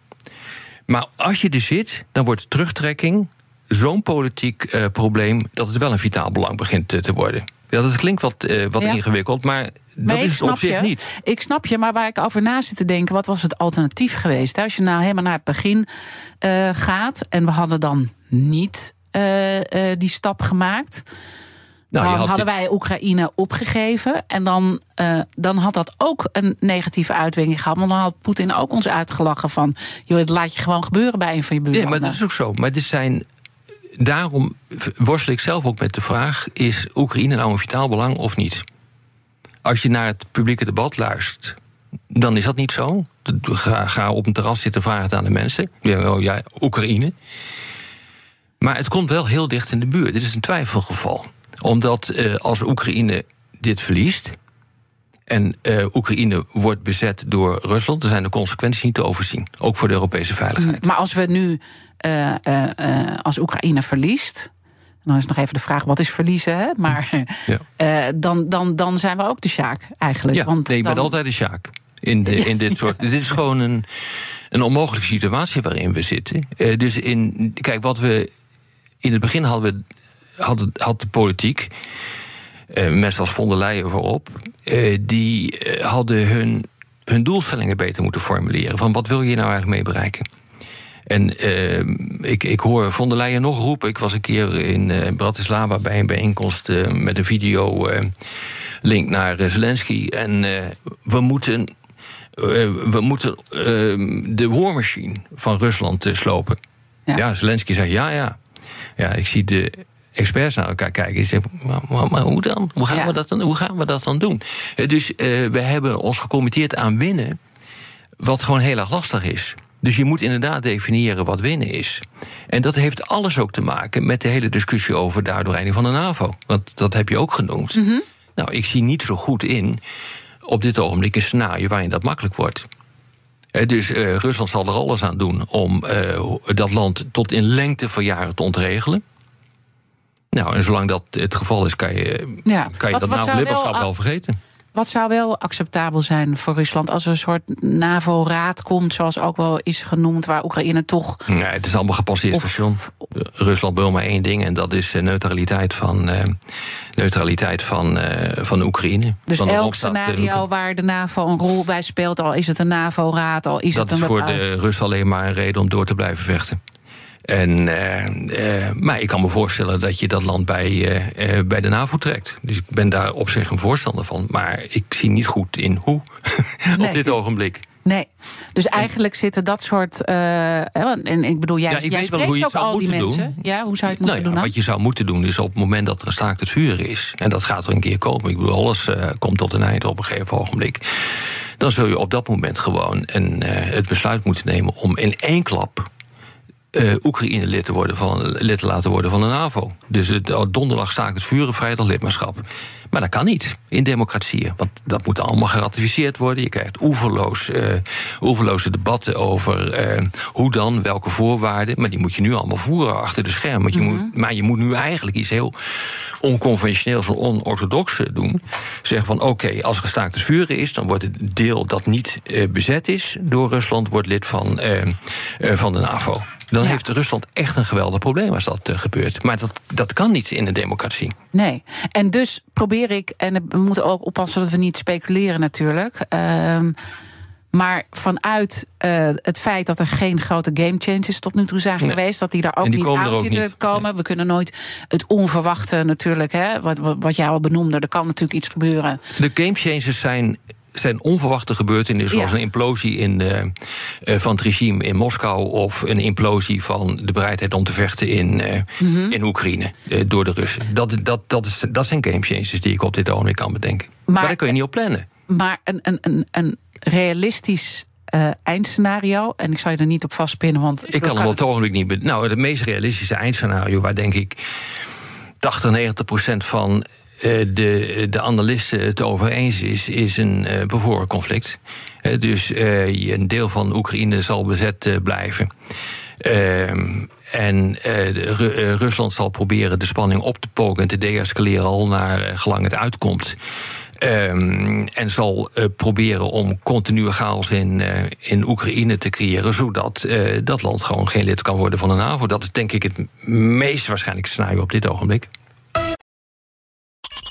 Maar als je er zit, dan wordt terugtrekking zo'n politiek uh, probleem dat het wel een vitaal belang begint te, te worden. Ja, dat klinkt wat, uh, wat ja. ingewikkeld, maar dat nee, is het op zich je. niet. Ik snap je, maar waar ik over na zit te denken... wat was het alternatief geweest? Als je nou helemaal naar het begin uh, gaat... en we hadden dan niet uh, die stap gemaakt... Nou, dan had hadden dit- wij Oekraïne opgegeven. En dan, eh, dan had dat ook een negatieve uitwerking gehad. Want dan had Poetin ook ons uitgelachen van... joh, het laat je gewoon gebeuren bij een van je Ja, buurlanden. maar dat is ook zo. Maar dit zijn. Daarom worstel ik zelf ook met de vraag: is Oekraïne nou een vitaal belang of niet? Als je naar het publieke debat luistert, dan is dat niet zo. Ga, ga op een terras zitten, vraag het aan de mensen. Ja, oh ja, Oekraïne. Maar het komt wel heel dicht in de buurt. Dit is een twijfelgeval. Omdat eh, als Oekraïne dit verliest. en eh, Oekraïne wordt bezet door Rusland. dan zijn de consequenties niet te overzien. Ook voor de Europese veiligheid. Maar als we nu, eh, als Oekraïne verliest... dan is nog even de vraag, wat is verliezen? Hè? Maar Ja. eh, dan, dan, dan zijn we ook de Sjaak eigenlijk. Ja, Want nee, je bent dan- altijd een sjaak. In, de, in dit soort. Dit is gewoon een, een onmogelijke situatie waarin we zitten. Eh, dus in. Kijk, wat we. In het begin hadden we. Hadden, had de politiek. eh, mensen als von der Leyen voorop. die hadden hun, hun doelstellingen beter moeten formuleren. Van wat wil je nou eigenlijk mee bereiken? En eh, ik, ik hoor von der Leyen nog roepen. Ik was een keer in eh, Bratislava bij een bijeenkomst eh, met een video. eh, link naar Zelensky. En we moeten, we moeten eh, de warmachine van Rusland slopen. Ja. Ja. Zelensky zegt ja, ja. Ja, ik zie de experts naar elkaar kijken. Die zeggen, maar, maar, maar hoe dan? Hoe gaan, Ja. we dat dan? hoe gaan we dat dan doen? Dus we hebben ons gecommitteerd aan winnen. Wat gewoon heel erg lastig is. Dus je moet inderdaad definiëren wat winnen is. En dat heeft alles ook te maken met de hele discussie over de uitbreiding van de NAVO. Want dat heb je ook genoemd. Nou, ik zie niet zo goed in op dit ogenblik een scenario waarin dat makkelijk wordt. Dus eh, Rusland zal er alles aan doen om eh, dat land tot in lengte van jaren te ontregelen. Nou, en zolang dat het geval is, kan je, Ja. kan je Wat- dat NAVO-lidmaatschap wel- wel vergeten. Wat zou wel acceptabel zijn voor Rusland als er een soort NAVO-raad komt, zoals ook wel is genoemd, waar Oekraïne toch. Nee, het is allemaal gepasseerd Of- station. Rusland wil maar één ding en dat is eh, neutraliteit van, eh, neutraliteit van, eh, van Oekraïne. Dus van elk scenario waar de NAVO een rol bij speelt, al is het een NAVO-raad, al is dat het is een voor bepaald- de Russen alleen maar een reden om door te blijven vechten. En, eh, eh, maar ik kan me voorstellen dat je dat land bij, eh, bij de NAVO trekt. Dus ik ben daar op zich een voorstander van. Maar ik zie niet goed in hoe Nee. op dit ogenblik. Nee. Dus eigenlijk zitten dat soort. en ik bedoel, jij, Ja, ik jij weet wel spreekt hoe je ook al die moeten mensen. doen. Ja, hoe zou je het moeten Nou ja, doen dan? wat je zou moeten doen is op het moment dat er een staakt het vuren is... en dat gaat er een keer komen, ik bedoel, alles komt tot een einde op een gegeven ogenblik... dan zul je op dat moment gewoon een, het besluit moeten nemen... om in één klap eh, Oekraïne lid te, worden van, lid te laten worden van de NAVO. Dus oh, donderdag staakt het vuren, vrijdag lidmaatschap. Maar dat kan niet in democratieën. Want dat moet allemaal geratificeerd worden. Je krijgt oeverloos, eh, oeverloze debatten over hoe dan, welke voorwaarden. Maar die moet je nu allemaal voeren achter de schermen. Want je moet, maar je moet nu eigenlijk iets heel onconventioneels en onorthodox doen. Zeggen van oké, als er gestaakt het vuren is... dan wordt het deel dat niet bezet is door Rusland... wordt lid van, van de NAVO. Dan Ja. heeft Rusland echt een geweldig probleem als dat eh, gebeurt. Maar dat, dat kan niet in een democratie. Nee. En dus probeer ik, en we moeten ook oppassen dat we niet speculeren natuurlijk. ehm, maar vanuit eh, het feit dat er geen grote game changes tot nu toe zijn Nee. geweest, dat die daar ook die niet aan zitten te komen. We kunnen nooit het onverwachte natuurlijk, hè, wat, wat, wat jij al benoemde. Er kan natuurlijk iets gebeuren. De game changers zijn, zijn onverwachte gebeurtenissen... zoals Ja. een implosie in, eh, eh, van het regime in Moskou... of een implosie van de bereidheid om te vechten in, eh, Mhm. in Oekraïne door de Russen. Dat, dat, dat, is, dat zijn game changers die ik op dit ogenblik kan bedenken. Maar, Maar- daar kun je niet op plannen. Maar een, een, een, een realistisch eindscenario, en ik zal je er niet op vastpinnen, want Ik kan hem op het ogenblik niet... Nou, het meest realistische eindscenario... waar denk ik 80, 90 procent van de, de analisten het over eens is... is een eh bevoren conflict. Eh, dus eh, een deel van Oekraïne zal bezet eh, blijven. Ehm, en eh, eh, Rusland zal proberen de spanning op te poken... en te deescaleren al naar eh, gelang het uitkomt... Ehm, en zal eh, proberen om continue chaos in, eh, in Oekraïne te creëren, zodat eh, dat land gewoon geen lid kan worden van de NAVO. Dat is denk ik het meest waarschijnlijke scenario op dit ogenblik.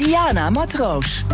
Diana Matroos.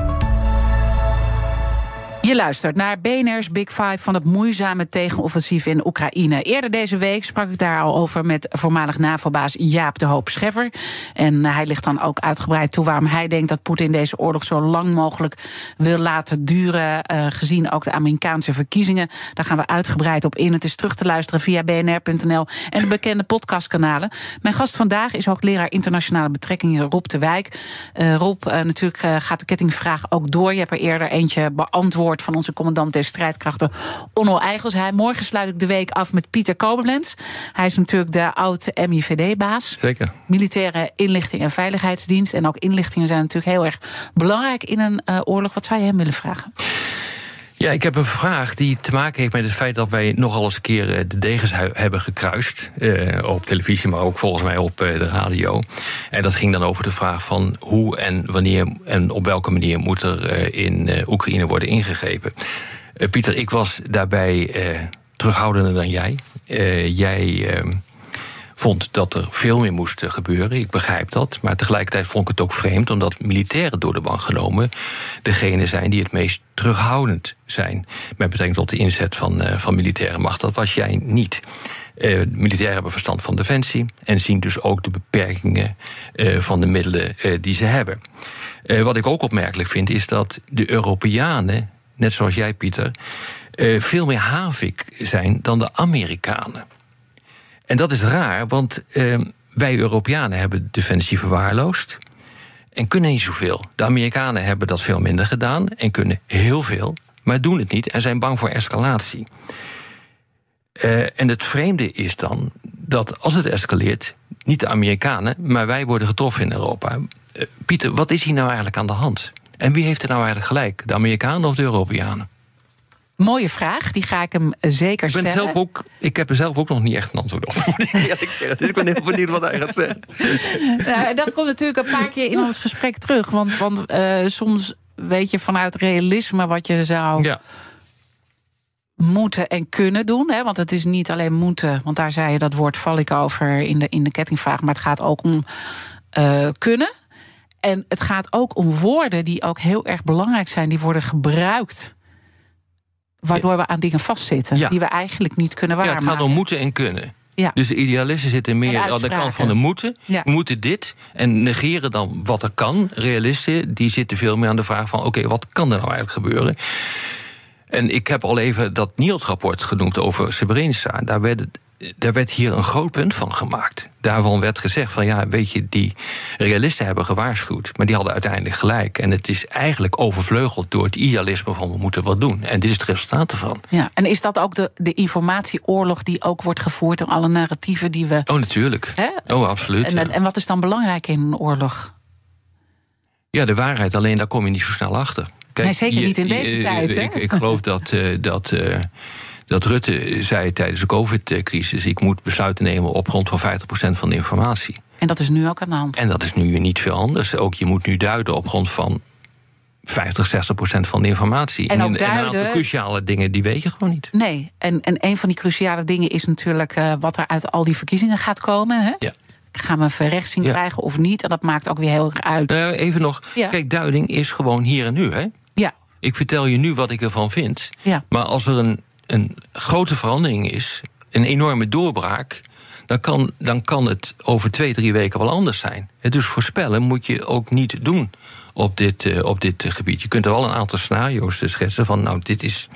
Je luistert naar BNR's Big Five van het moeizame tegenoffensief in Oekraïne. Eerder deze week sprak ik daar al over met voormalig NAVO-baas Jaap de Hoop Scheffer. En hij ligt dan ook uitgebreid toe waarom hij denkt dat Poetin deze oorlog zo lang mogelijk wil laten duren. Uh, gezien ook de Amerikaanse verkiezingen. Daar gaan we uitgebreid op in. Het is terug te luisteren via bnr.nl en de bekende podcastkanalen. Mijn gast vandaag is ook leraar internationale betrekkingen Rob de Wijk. Uh, Rob, uh, natuurlijk gaat de kettingvraag ook door. Je hebt er eerder eentje beantwoord van onze commandant der strijdkrachten, Onno Eigels. morgen sluit ik de week af met Pieter Koblenz. Hij is natuurlijk de oude MIVD-baas. Zeker. Militaire inlichting en veiligheidsdienst. En ook inlichtingen zijn natuurlijk heel erg belangrijk in een uh, oorlog. Wat zou je hem willen vragen? Ja, ik heb een vraag die te maken heeft met het feit dat wij nogal eens een keer eh, de degens hebben gekruist. Uh, op televisie, maar ook volgens mij op uh, de radio. En dat ging dan over de vraag van hoe en wanneer en op welke manier moet er in Oekraïne worden ingegrepen. Pieter, ik was daarbij terughoudender dan jij. jij ehm, vond dat er veel meer moest gebeuren. Ik begrijp dat. Maar tegelijkertijd vond ik het ook vreemd, omdat militairen door de bank genomen degene zijn die het meest terughoudend zijn. Met betrekking tot de inzet van, uh, van militaire macht. Dat was jij niet. Uh, militairen hebben verstand van defensie en zien dus ook de beperkingen uh, van de middelen die ze hebben. wat ik ook opmerkelijk vind, is dat de Europeanen, net zoals jij, Pieter, veel meer havik zijn dan de Amerikanen. En dat is raar, want uh, wij Europeanen hebben defensie verwaarloosd. En kunnen niet zoveel. De Amerikanen hebben dat veel minder gedaan en kunnen heel veel, maar doen het niet en zijn bang voor escalatie. Uh, en het vreemde is dan dat als het escaleert, niet de Amerikanen, maar wij worden getroffen in Europa. Uh, Pieter, wat is hier nou eigenlijk aan de hand? En wie heeft er nou eigenlijk gelijk? De Amerikanen of de Europeanen? Mooie vraag, die ga ik hem zeker stellen. Ik, ben zelf ook, ik heb er zelf ook nog niet echt een antwoord op. dus ik ben heel benieuwd wat hij gaat zeggen. Nou, dat komt natuurlijk een paar keer in ons gesprek terug. Want, want uh, soms weet je vanuit realisme wat je zou ja. moeten en kunnen doen. Hè? Want het is niet alleen moeten, want daar zei je dat woord val ik over in de, in de kettingvraag. Maar het gaat ook om uh, kunnen. En het gaat ook om woorden die ook heel erg belangrijk zijn. Die worden gebruikt waardoor we aan dingen vastzitten ja. die we eigenlijk niet kunnen waarmaken. Ja, het gaat om moeten en kunnen. Ja. Dus de idealisten zitten meer aan de kant van de moeten. Ja. Moeten dit en negeren dan wat er kan. Realisten die zitten veel meer aan de vraag van... oké, wat kan er nou eigenlijk gebeuren? En ik heb al even dat Niels-rapport genoemd over Srebrenica. Daar werd daar werd hier een groot punt van gemaakt. Daarvan werd gezegd van ja, weet je, die realisten hebben gewaarschuwd, maar die hadden uiteindelijk gelijk. En het is eigenlijk overvleugeld door het idealisme van we moeten wat doen. En dit is het resultaat ervan. Ja, en is dat ook de, de informatieoorlog die ook wordt gevoerd en alle narratieven die we. Oh, natuurlijk. Hè? Oh, absoluut. En, ja. en wat is dan belangrijk in een oorlog? Ja, de waarheid, alleen daar kom je niet zo snel achter. Kijk, nee, zeker niet in deze je, tijd. Ik, ik, geloof dat. Uh, dat uh, dat Rutte zei tijdens de COVID-crisis: ik moet besluiten nemen op grond van 50% van de informatie. En dat is nu ook aan de hand. En dat is nu niet veel anders. Ook je moet nu duiden op grond van 50, 60 procent van de informatie. En, ook duiden, en een aantal cruciale dingen, die weet je gewoon niet. Nee, en, en een van die cruciale dingen is natuurlijk uh, wat er uit al die verkiezingen gaat komen. Hè? Ja. Gaan we een verrechtsing ja. krijgen of niet? En dat maakt ook weer heel erg uit. Uh, even nog, ja. kijk, duiding is gewoon hier en nu. Hè? Ja. Ik vertel je nu wat ik ervan vind. Ja. Maar als er een een grote verandering is, een enorme doorbraak, dan kan, dan kan het over twee, drie weken wel anders zijn. Dus voorspellen moet je ook niet doen op dit, uh, op dit gebied. Je kunt er wel een aantal scenario's schetsen van, nou, dit is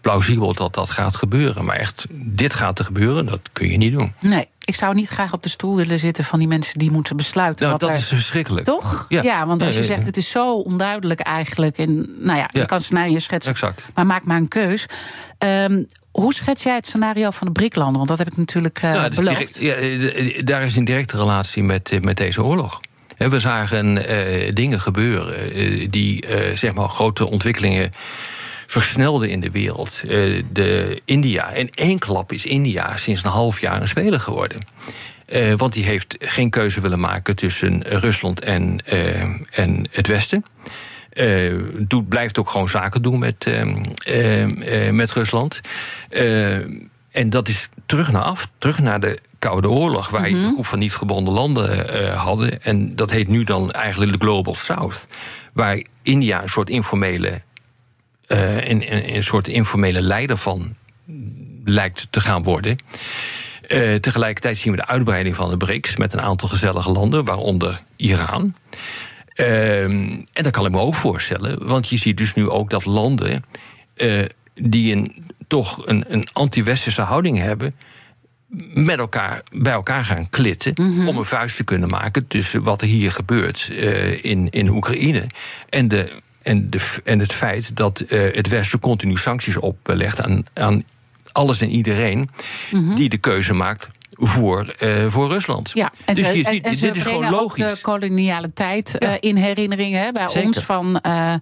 plausibel dat dat gaat gebeuren. Maar echt, dit gaat er gebeuren, dat kun je niet doen. Nee, ik zou niet graag op de stoel willen zitten van die mensen die moeten besluiten. Nou, wat dat er... is verschrikkelijk. Toch? Ja, ja want als je zegt het is zo onduidelijk eigenlijk. En nou ja, je kan scenario schetsen. Exact. Maar maak maar een keus. Um, hoe schets jij het scenario van de BRIC-landen? Want dat heb ik natuurlijk uh, nou, beloofd. Direct, ja, daar is een directe relatie met, met deze oorlog. we zagen dingen gebeuren die zeg maar grote ontwikkelingen versnelden in de wereld. de India, in één klap is India sinds een half jaar een speler geworden. want die heeft geen keuze willen maken tussen Rusland en, en het Westen. Uh, doet, blijft ook gewoon zaken doen met, met Rusland. en dat is terug naar af, terug naar de Koude Oorlog, waar je mhm. een groep van niet gebonden landen hadden. En dat heet nu dan eigenlijk de Global South. Waar India een soort informele, een, een, een soort informele leider van lijkt te gaan worden. Uh, tegelijkertijd zien we de uitbreiding van de BRICS met een aantal gezellige landen, waaronder Iran. Ehm, en dat kan ik me ook voorstellen, want je ziet dus nu ook dat landen uh, die een, toch een, een anti-westerse houding hebben, met elkaar bij elkaar gaan klitten mhm. om een vuist te kunnen maken tussen wat er hier gebeurt uh, in, in Oekraïne en, de, en, de, en het feit dat uh, het Westen continu sancties oplegt aan, aan alles en iedereen mhm. die de keuze maakt voor, uh, voor Rusland. Ja, en dus je ziet, dit is gewoon logisch. de koloniale tijd ja. uh, in herinneringen hè, bij Zeker. ons van. Uh,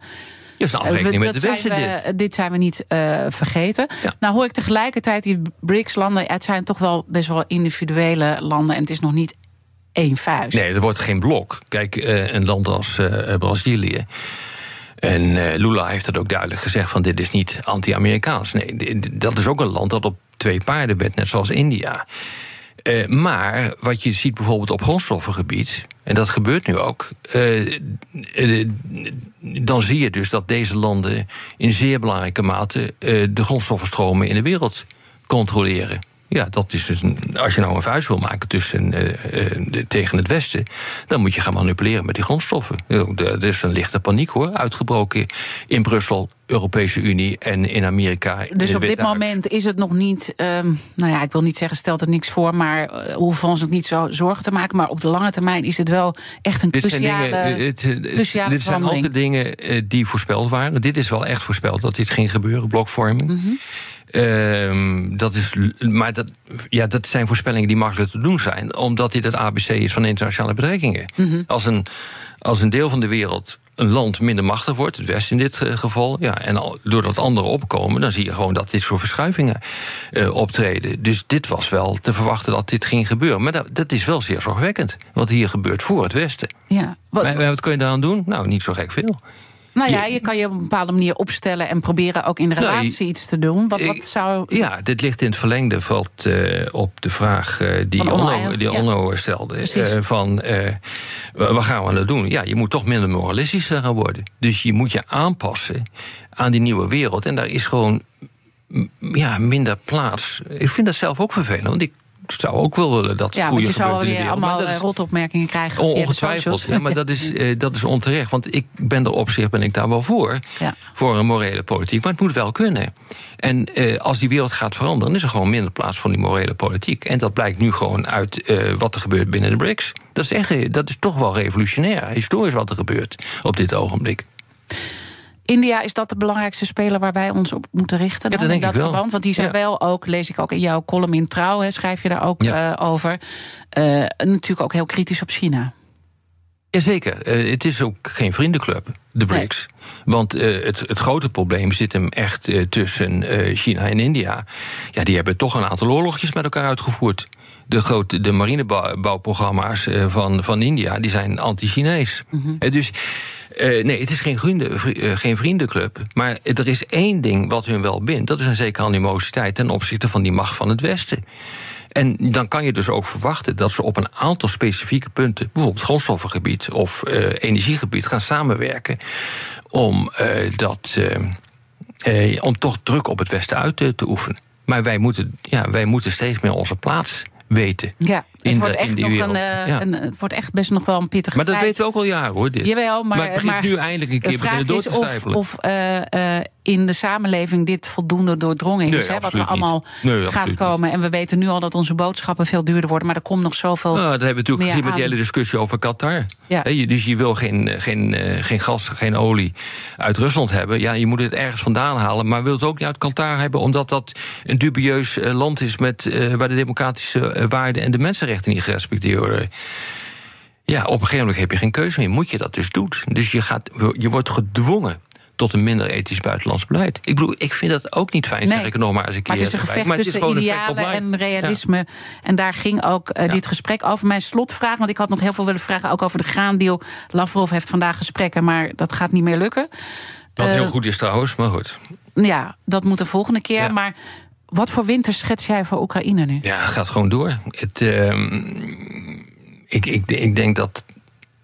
afrekening met de Westen. Dit. dit zijn we niet vergeten. Ja. Nou hoor ik tegelijkertijd die BRICS-landen... het zijn toch wel best wel individuele landen... en het is nog niet één vuist. Nee, er wordt geen blok. Kijk, een land als Brazilië... En Lula heeft het ook duidelijk gezegd: van dit is niet anti-Amerikaans. Nee, dat is ook een land dat op twee paarden bent, net zoals India. Uh, maar wat je ziet bijvoorbeeld op grondstoffengebied, en dat gebeurt nu ook, uh, uh, dan zie je dus dat deze landen in zeer belangrijke mate de grondstoffenstromen in de wereld controleren. Ja, dat is dus een, als je nou een vuist wil maken tussen, uh, tegen het Westen, dan moet je gaan manipuleren met die grondstoffen. Er is een lichte paniek hoor, uitgebroken in Brussel, Europese Unie en in Amerika. Dus op dit moment is het nog niet, um, nou ja, ik wil niet zeggen stelt er niks voor, maar uh, hoeven ons ook niet zo zorgen te maken. Maar op de lange termijn is het wel echt een dit cruciale, zijn dingen, het, cruciale Dit zijn altijd dingen die voorspeld waren. Dit is wel echt voorspeld dat dit ging gebeuren, blokvorming. Mm -hmm. Uh, dat is, maar dat, ja, dat zijn voorspellingen die makkelijk te doen zijn, omdat dit het ABC is van internationale betrekkingen. Mm als, een, als een deel van de wereld een land minder machtig wordt, het Westen in dit eh, geval, ja, en doordat anderen opkomen, dan zie je gewoon dat dit soort verschuivingen uh, optreden. Dus dit was wel te verwachten dat dit ging gebeuren. Maar dat, dat is wel zeer zorgwekkend, wat hier gebeurt voor het Westen. Ja, wat, maar, wat kun je daaraan doen? Nou, niet zo gek veel. Nou ja, je kan je op een bepaalde manier opstellen en proberen ook in de nou, relatie iets te doen. Wat, wat zou... Ja, dit ligt in het verlengde valt, uh, op de vraag uh, die Onno, die Onno ja. stelde. Uh, van wat gaan we nou doen? Ja, je moet toch minder moralistisch gaan worden. Dus je moet je aanpassen aan die nieuwe wereld. En daar is gewoon ja, minder plaats. Ik vind dat zelf ook vervelend. Want ik zou ook wel willen dat ja, goede je zou weer allemaal is, rotopmerkingen krijgen. Ongetwijfeld, ja, maar dat is, uh, dat is onterecht. Want ik ben er op zich ben ik daar wel voor. Ja. Voor een morele politiek. Maar het moet wel kunnen. En uh, als die wereld gaat veranderen, dan is er gewoon minder plaats voor die morele politiek. En dat blijkt nu gewoon uit uh, wat er gebeurt binnen de BRICS. Dat is, echt, dat is toch wel revolutionair, historisch wat er gebeurt op dit ogenblik. India, is dat de belangrijkste speler waar wij ons op moeten richten? Ja, dat denk in dat verband? Want die zijn wel ook, lees ik ook in jouw column in Trouw, hè, schrijf je daar ook ja. uh, over. Uh, natuurlijk ook heel kritisch op China. Jazeker, uh, het is ook geen vriendenclub, de BRICS. Nee. Want het, het, grote probleem zit hem echt tussen China en India. Ja, die hebben toch een aantal oorlogjes met elkaar uitgevoerd de, grote, de marinebouwprogramma's van, van India die zijn anti-Chinees. Mm -hmm. Dus uh, nee, het is geen, vrienden, uh, geen vriendenclub. Maar er is één ding wat hun wel bindt. Dat is een zekere animositeit ten opzichte van die macht van het Westen. En dan kan je dus ook verwachten dat ze op een aantal specifieke punten, bijvoorbeeld grondstoffengebied of uh, energiegebied, gaan samenwerken om dat. om toch druk op het Westen uit te, te oefenen. Maar wij moeten, ja, wij moeten steeds meer onze plaats weten. Ja, het, wordt, echt nog een, ja. een, het wordt echt best nog wel een pittige Maar dat weten we ook al jaren hoor. Dit. Jawel, maar, maar het begint nu eindelijk een keer beginnen door te cijferen. Of, of uh, uh, in de samenleving dit voldoende doordrongen is. Nee, hè, wat er allemaal nee, gaat komen. En we weten nu al dat onze boodschappen veel duurder worden. Maar er komt nog zoveel. Nou, dat hebben we natuurlijk gezien met die hele discussie over Qatar. Ja. He, dus je wil geen, geen, geen gas, geen olie uit Rusland hebben. Ja, je moet het ergens vandaan halen. Maar wil het ook niet uit Qatar hebben, omdat dat een dubieus land is met, waar de democratische waarden en de mensenrechten niet gerespecteerd worden. Ja, op een gegeven moment heb je geen keuze meer. Moet je dat dus doen. Dus je, gaat, je wordt gedwongen tot een minder ethisch buitenlands beleid. Ik bedoel, ik vind dat ook niet fijn, Nee. zeg ik nog maar eens een keer Maar het is een gevecht Maar het is tussen idealen en realisme. En daar ging ook eh, Ja. dit gesprek over. Mijn slotvraag, want ik had nog heel veel willen vragen... ook over de graandeal. Lavrov heeft vandaag gesprekken, maar dat gaat niet meer lukken. Wat Eh, heel goed is trouwens, maar goed. Ja, dat moet de volgende keer. Ja. Maar wat voor winter schets jij voor Oekraïne nu? Ja, gaat gewoon door. Het, ehm, ik, ik, ik denk dat,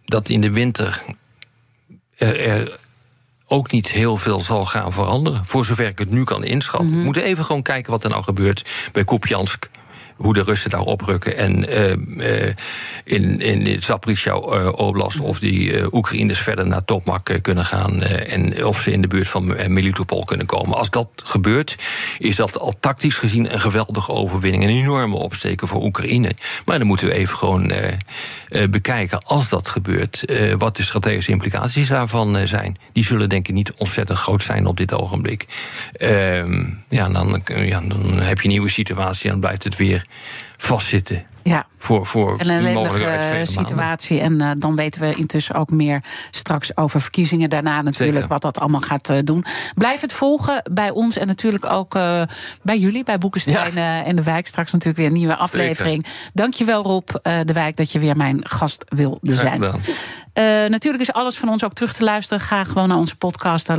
dat in de winter er, er ook niet heel veel zal gaan veranderen. Voor zover ik het nu kan inschatten. Mhm. We moeten even gewoon kijken wat er nou gebeurt bij Kupjansk. Hoe de Russen daar oprukken. En eh, eh, in, in Zaporizhia eh, Oblast of die Oekraïners verder naar Topmak kunnen gaan. en of ze in de buurt van Melitopol kunnen komen. Als dat gebeurt, is dat al tactisch gezien een geweldige overwinning. Een enorme opsteken voor Oekraïne. Maar dan moeten we even gewoon bekijken, als dat gebeurt, wat de strategische implicaties daarvan zijn. Die zullen denk ik niet ontzettend groot zijn op dit ogenblik. Ehm, ja, dan, ja, dan heb je een nieuwe situatie en blijft het weer vastzitten. Ja. Voor, voor En een ellendige situatie. En eh, dan weten we intussen ook meer straks over verkiezingen. Daarna natuurlijk Zeker. wat dat allemaal gaat eh, doen. Blijf het volgen bij ons en natuurlijk ook eh, bij jullie, bij Boekenstein en de Wijk. Straks natuurlijk weer een nieuwe aflevering. Dankjewel Rob de Wijk dat je weer mijn gast wilde zijn. natuurlijk is alles van ons ook terug te luisteren. Ga gewoon naar onze podcast. Dan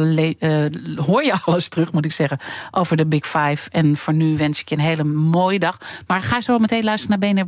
hoor je alles terug, moet ik zeggen, over de Big Five. En voor nu wens ik je een hele mooie dag. Maar ga zo meteen luisteren naar BNR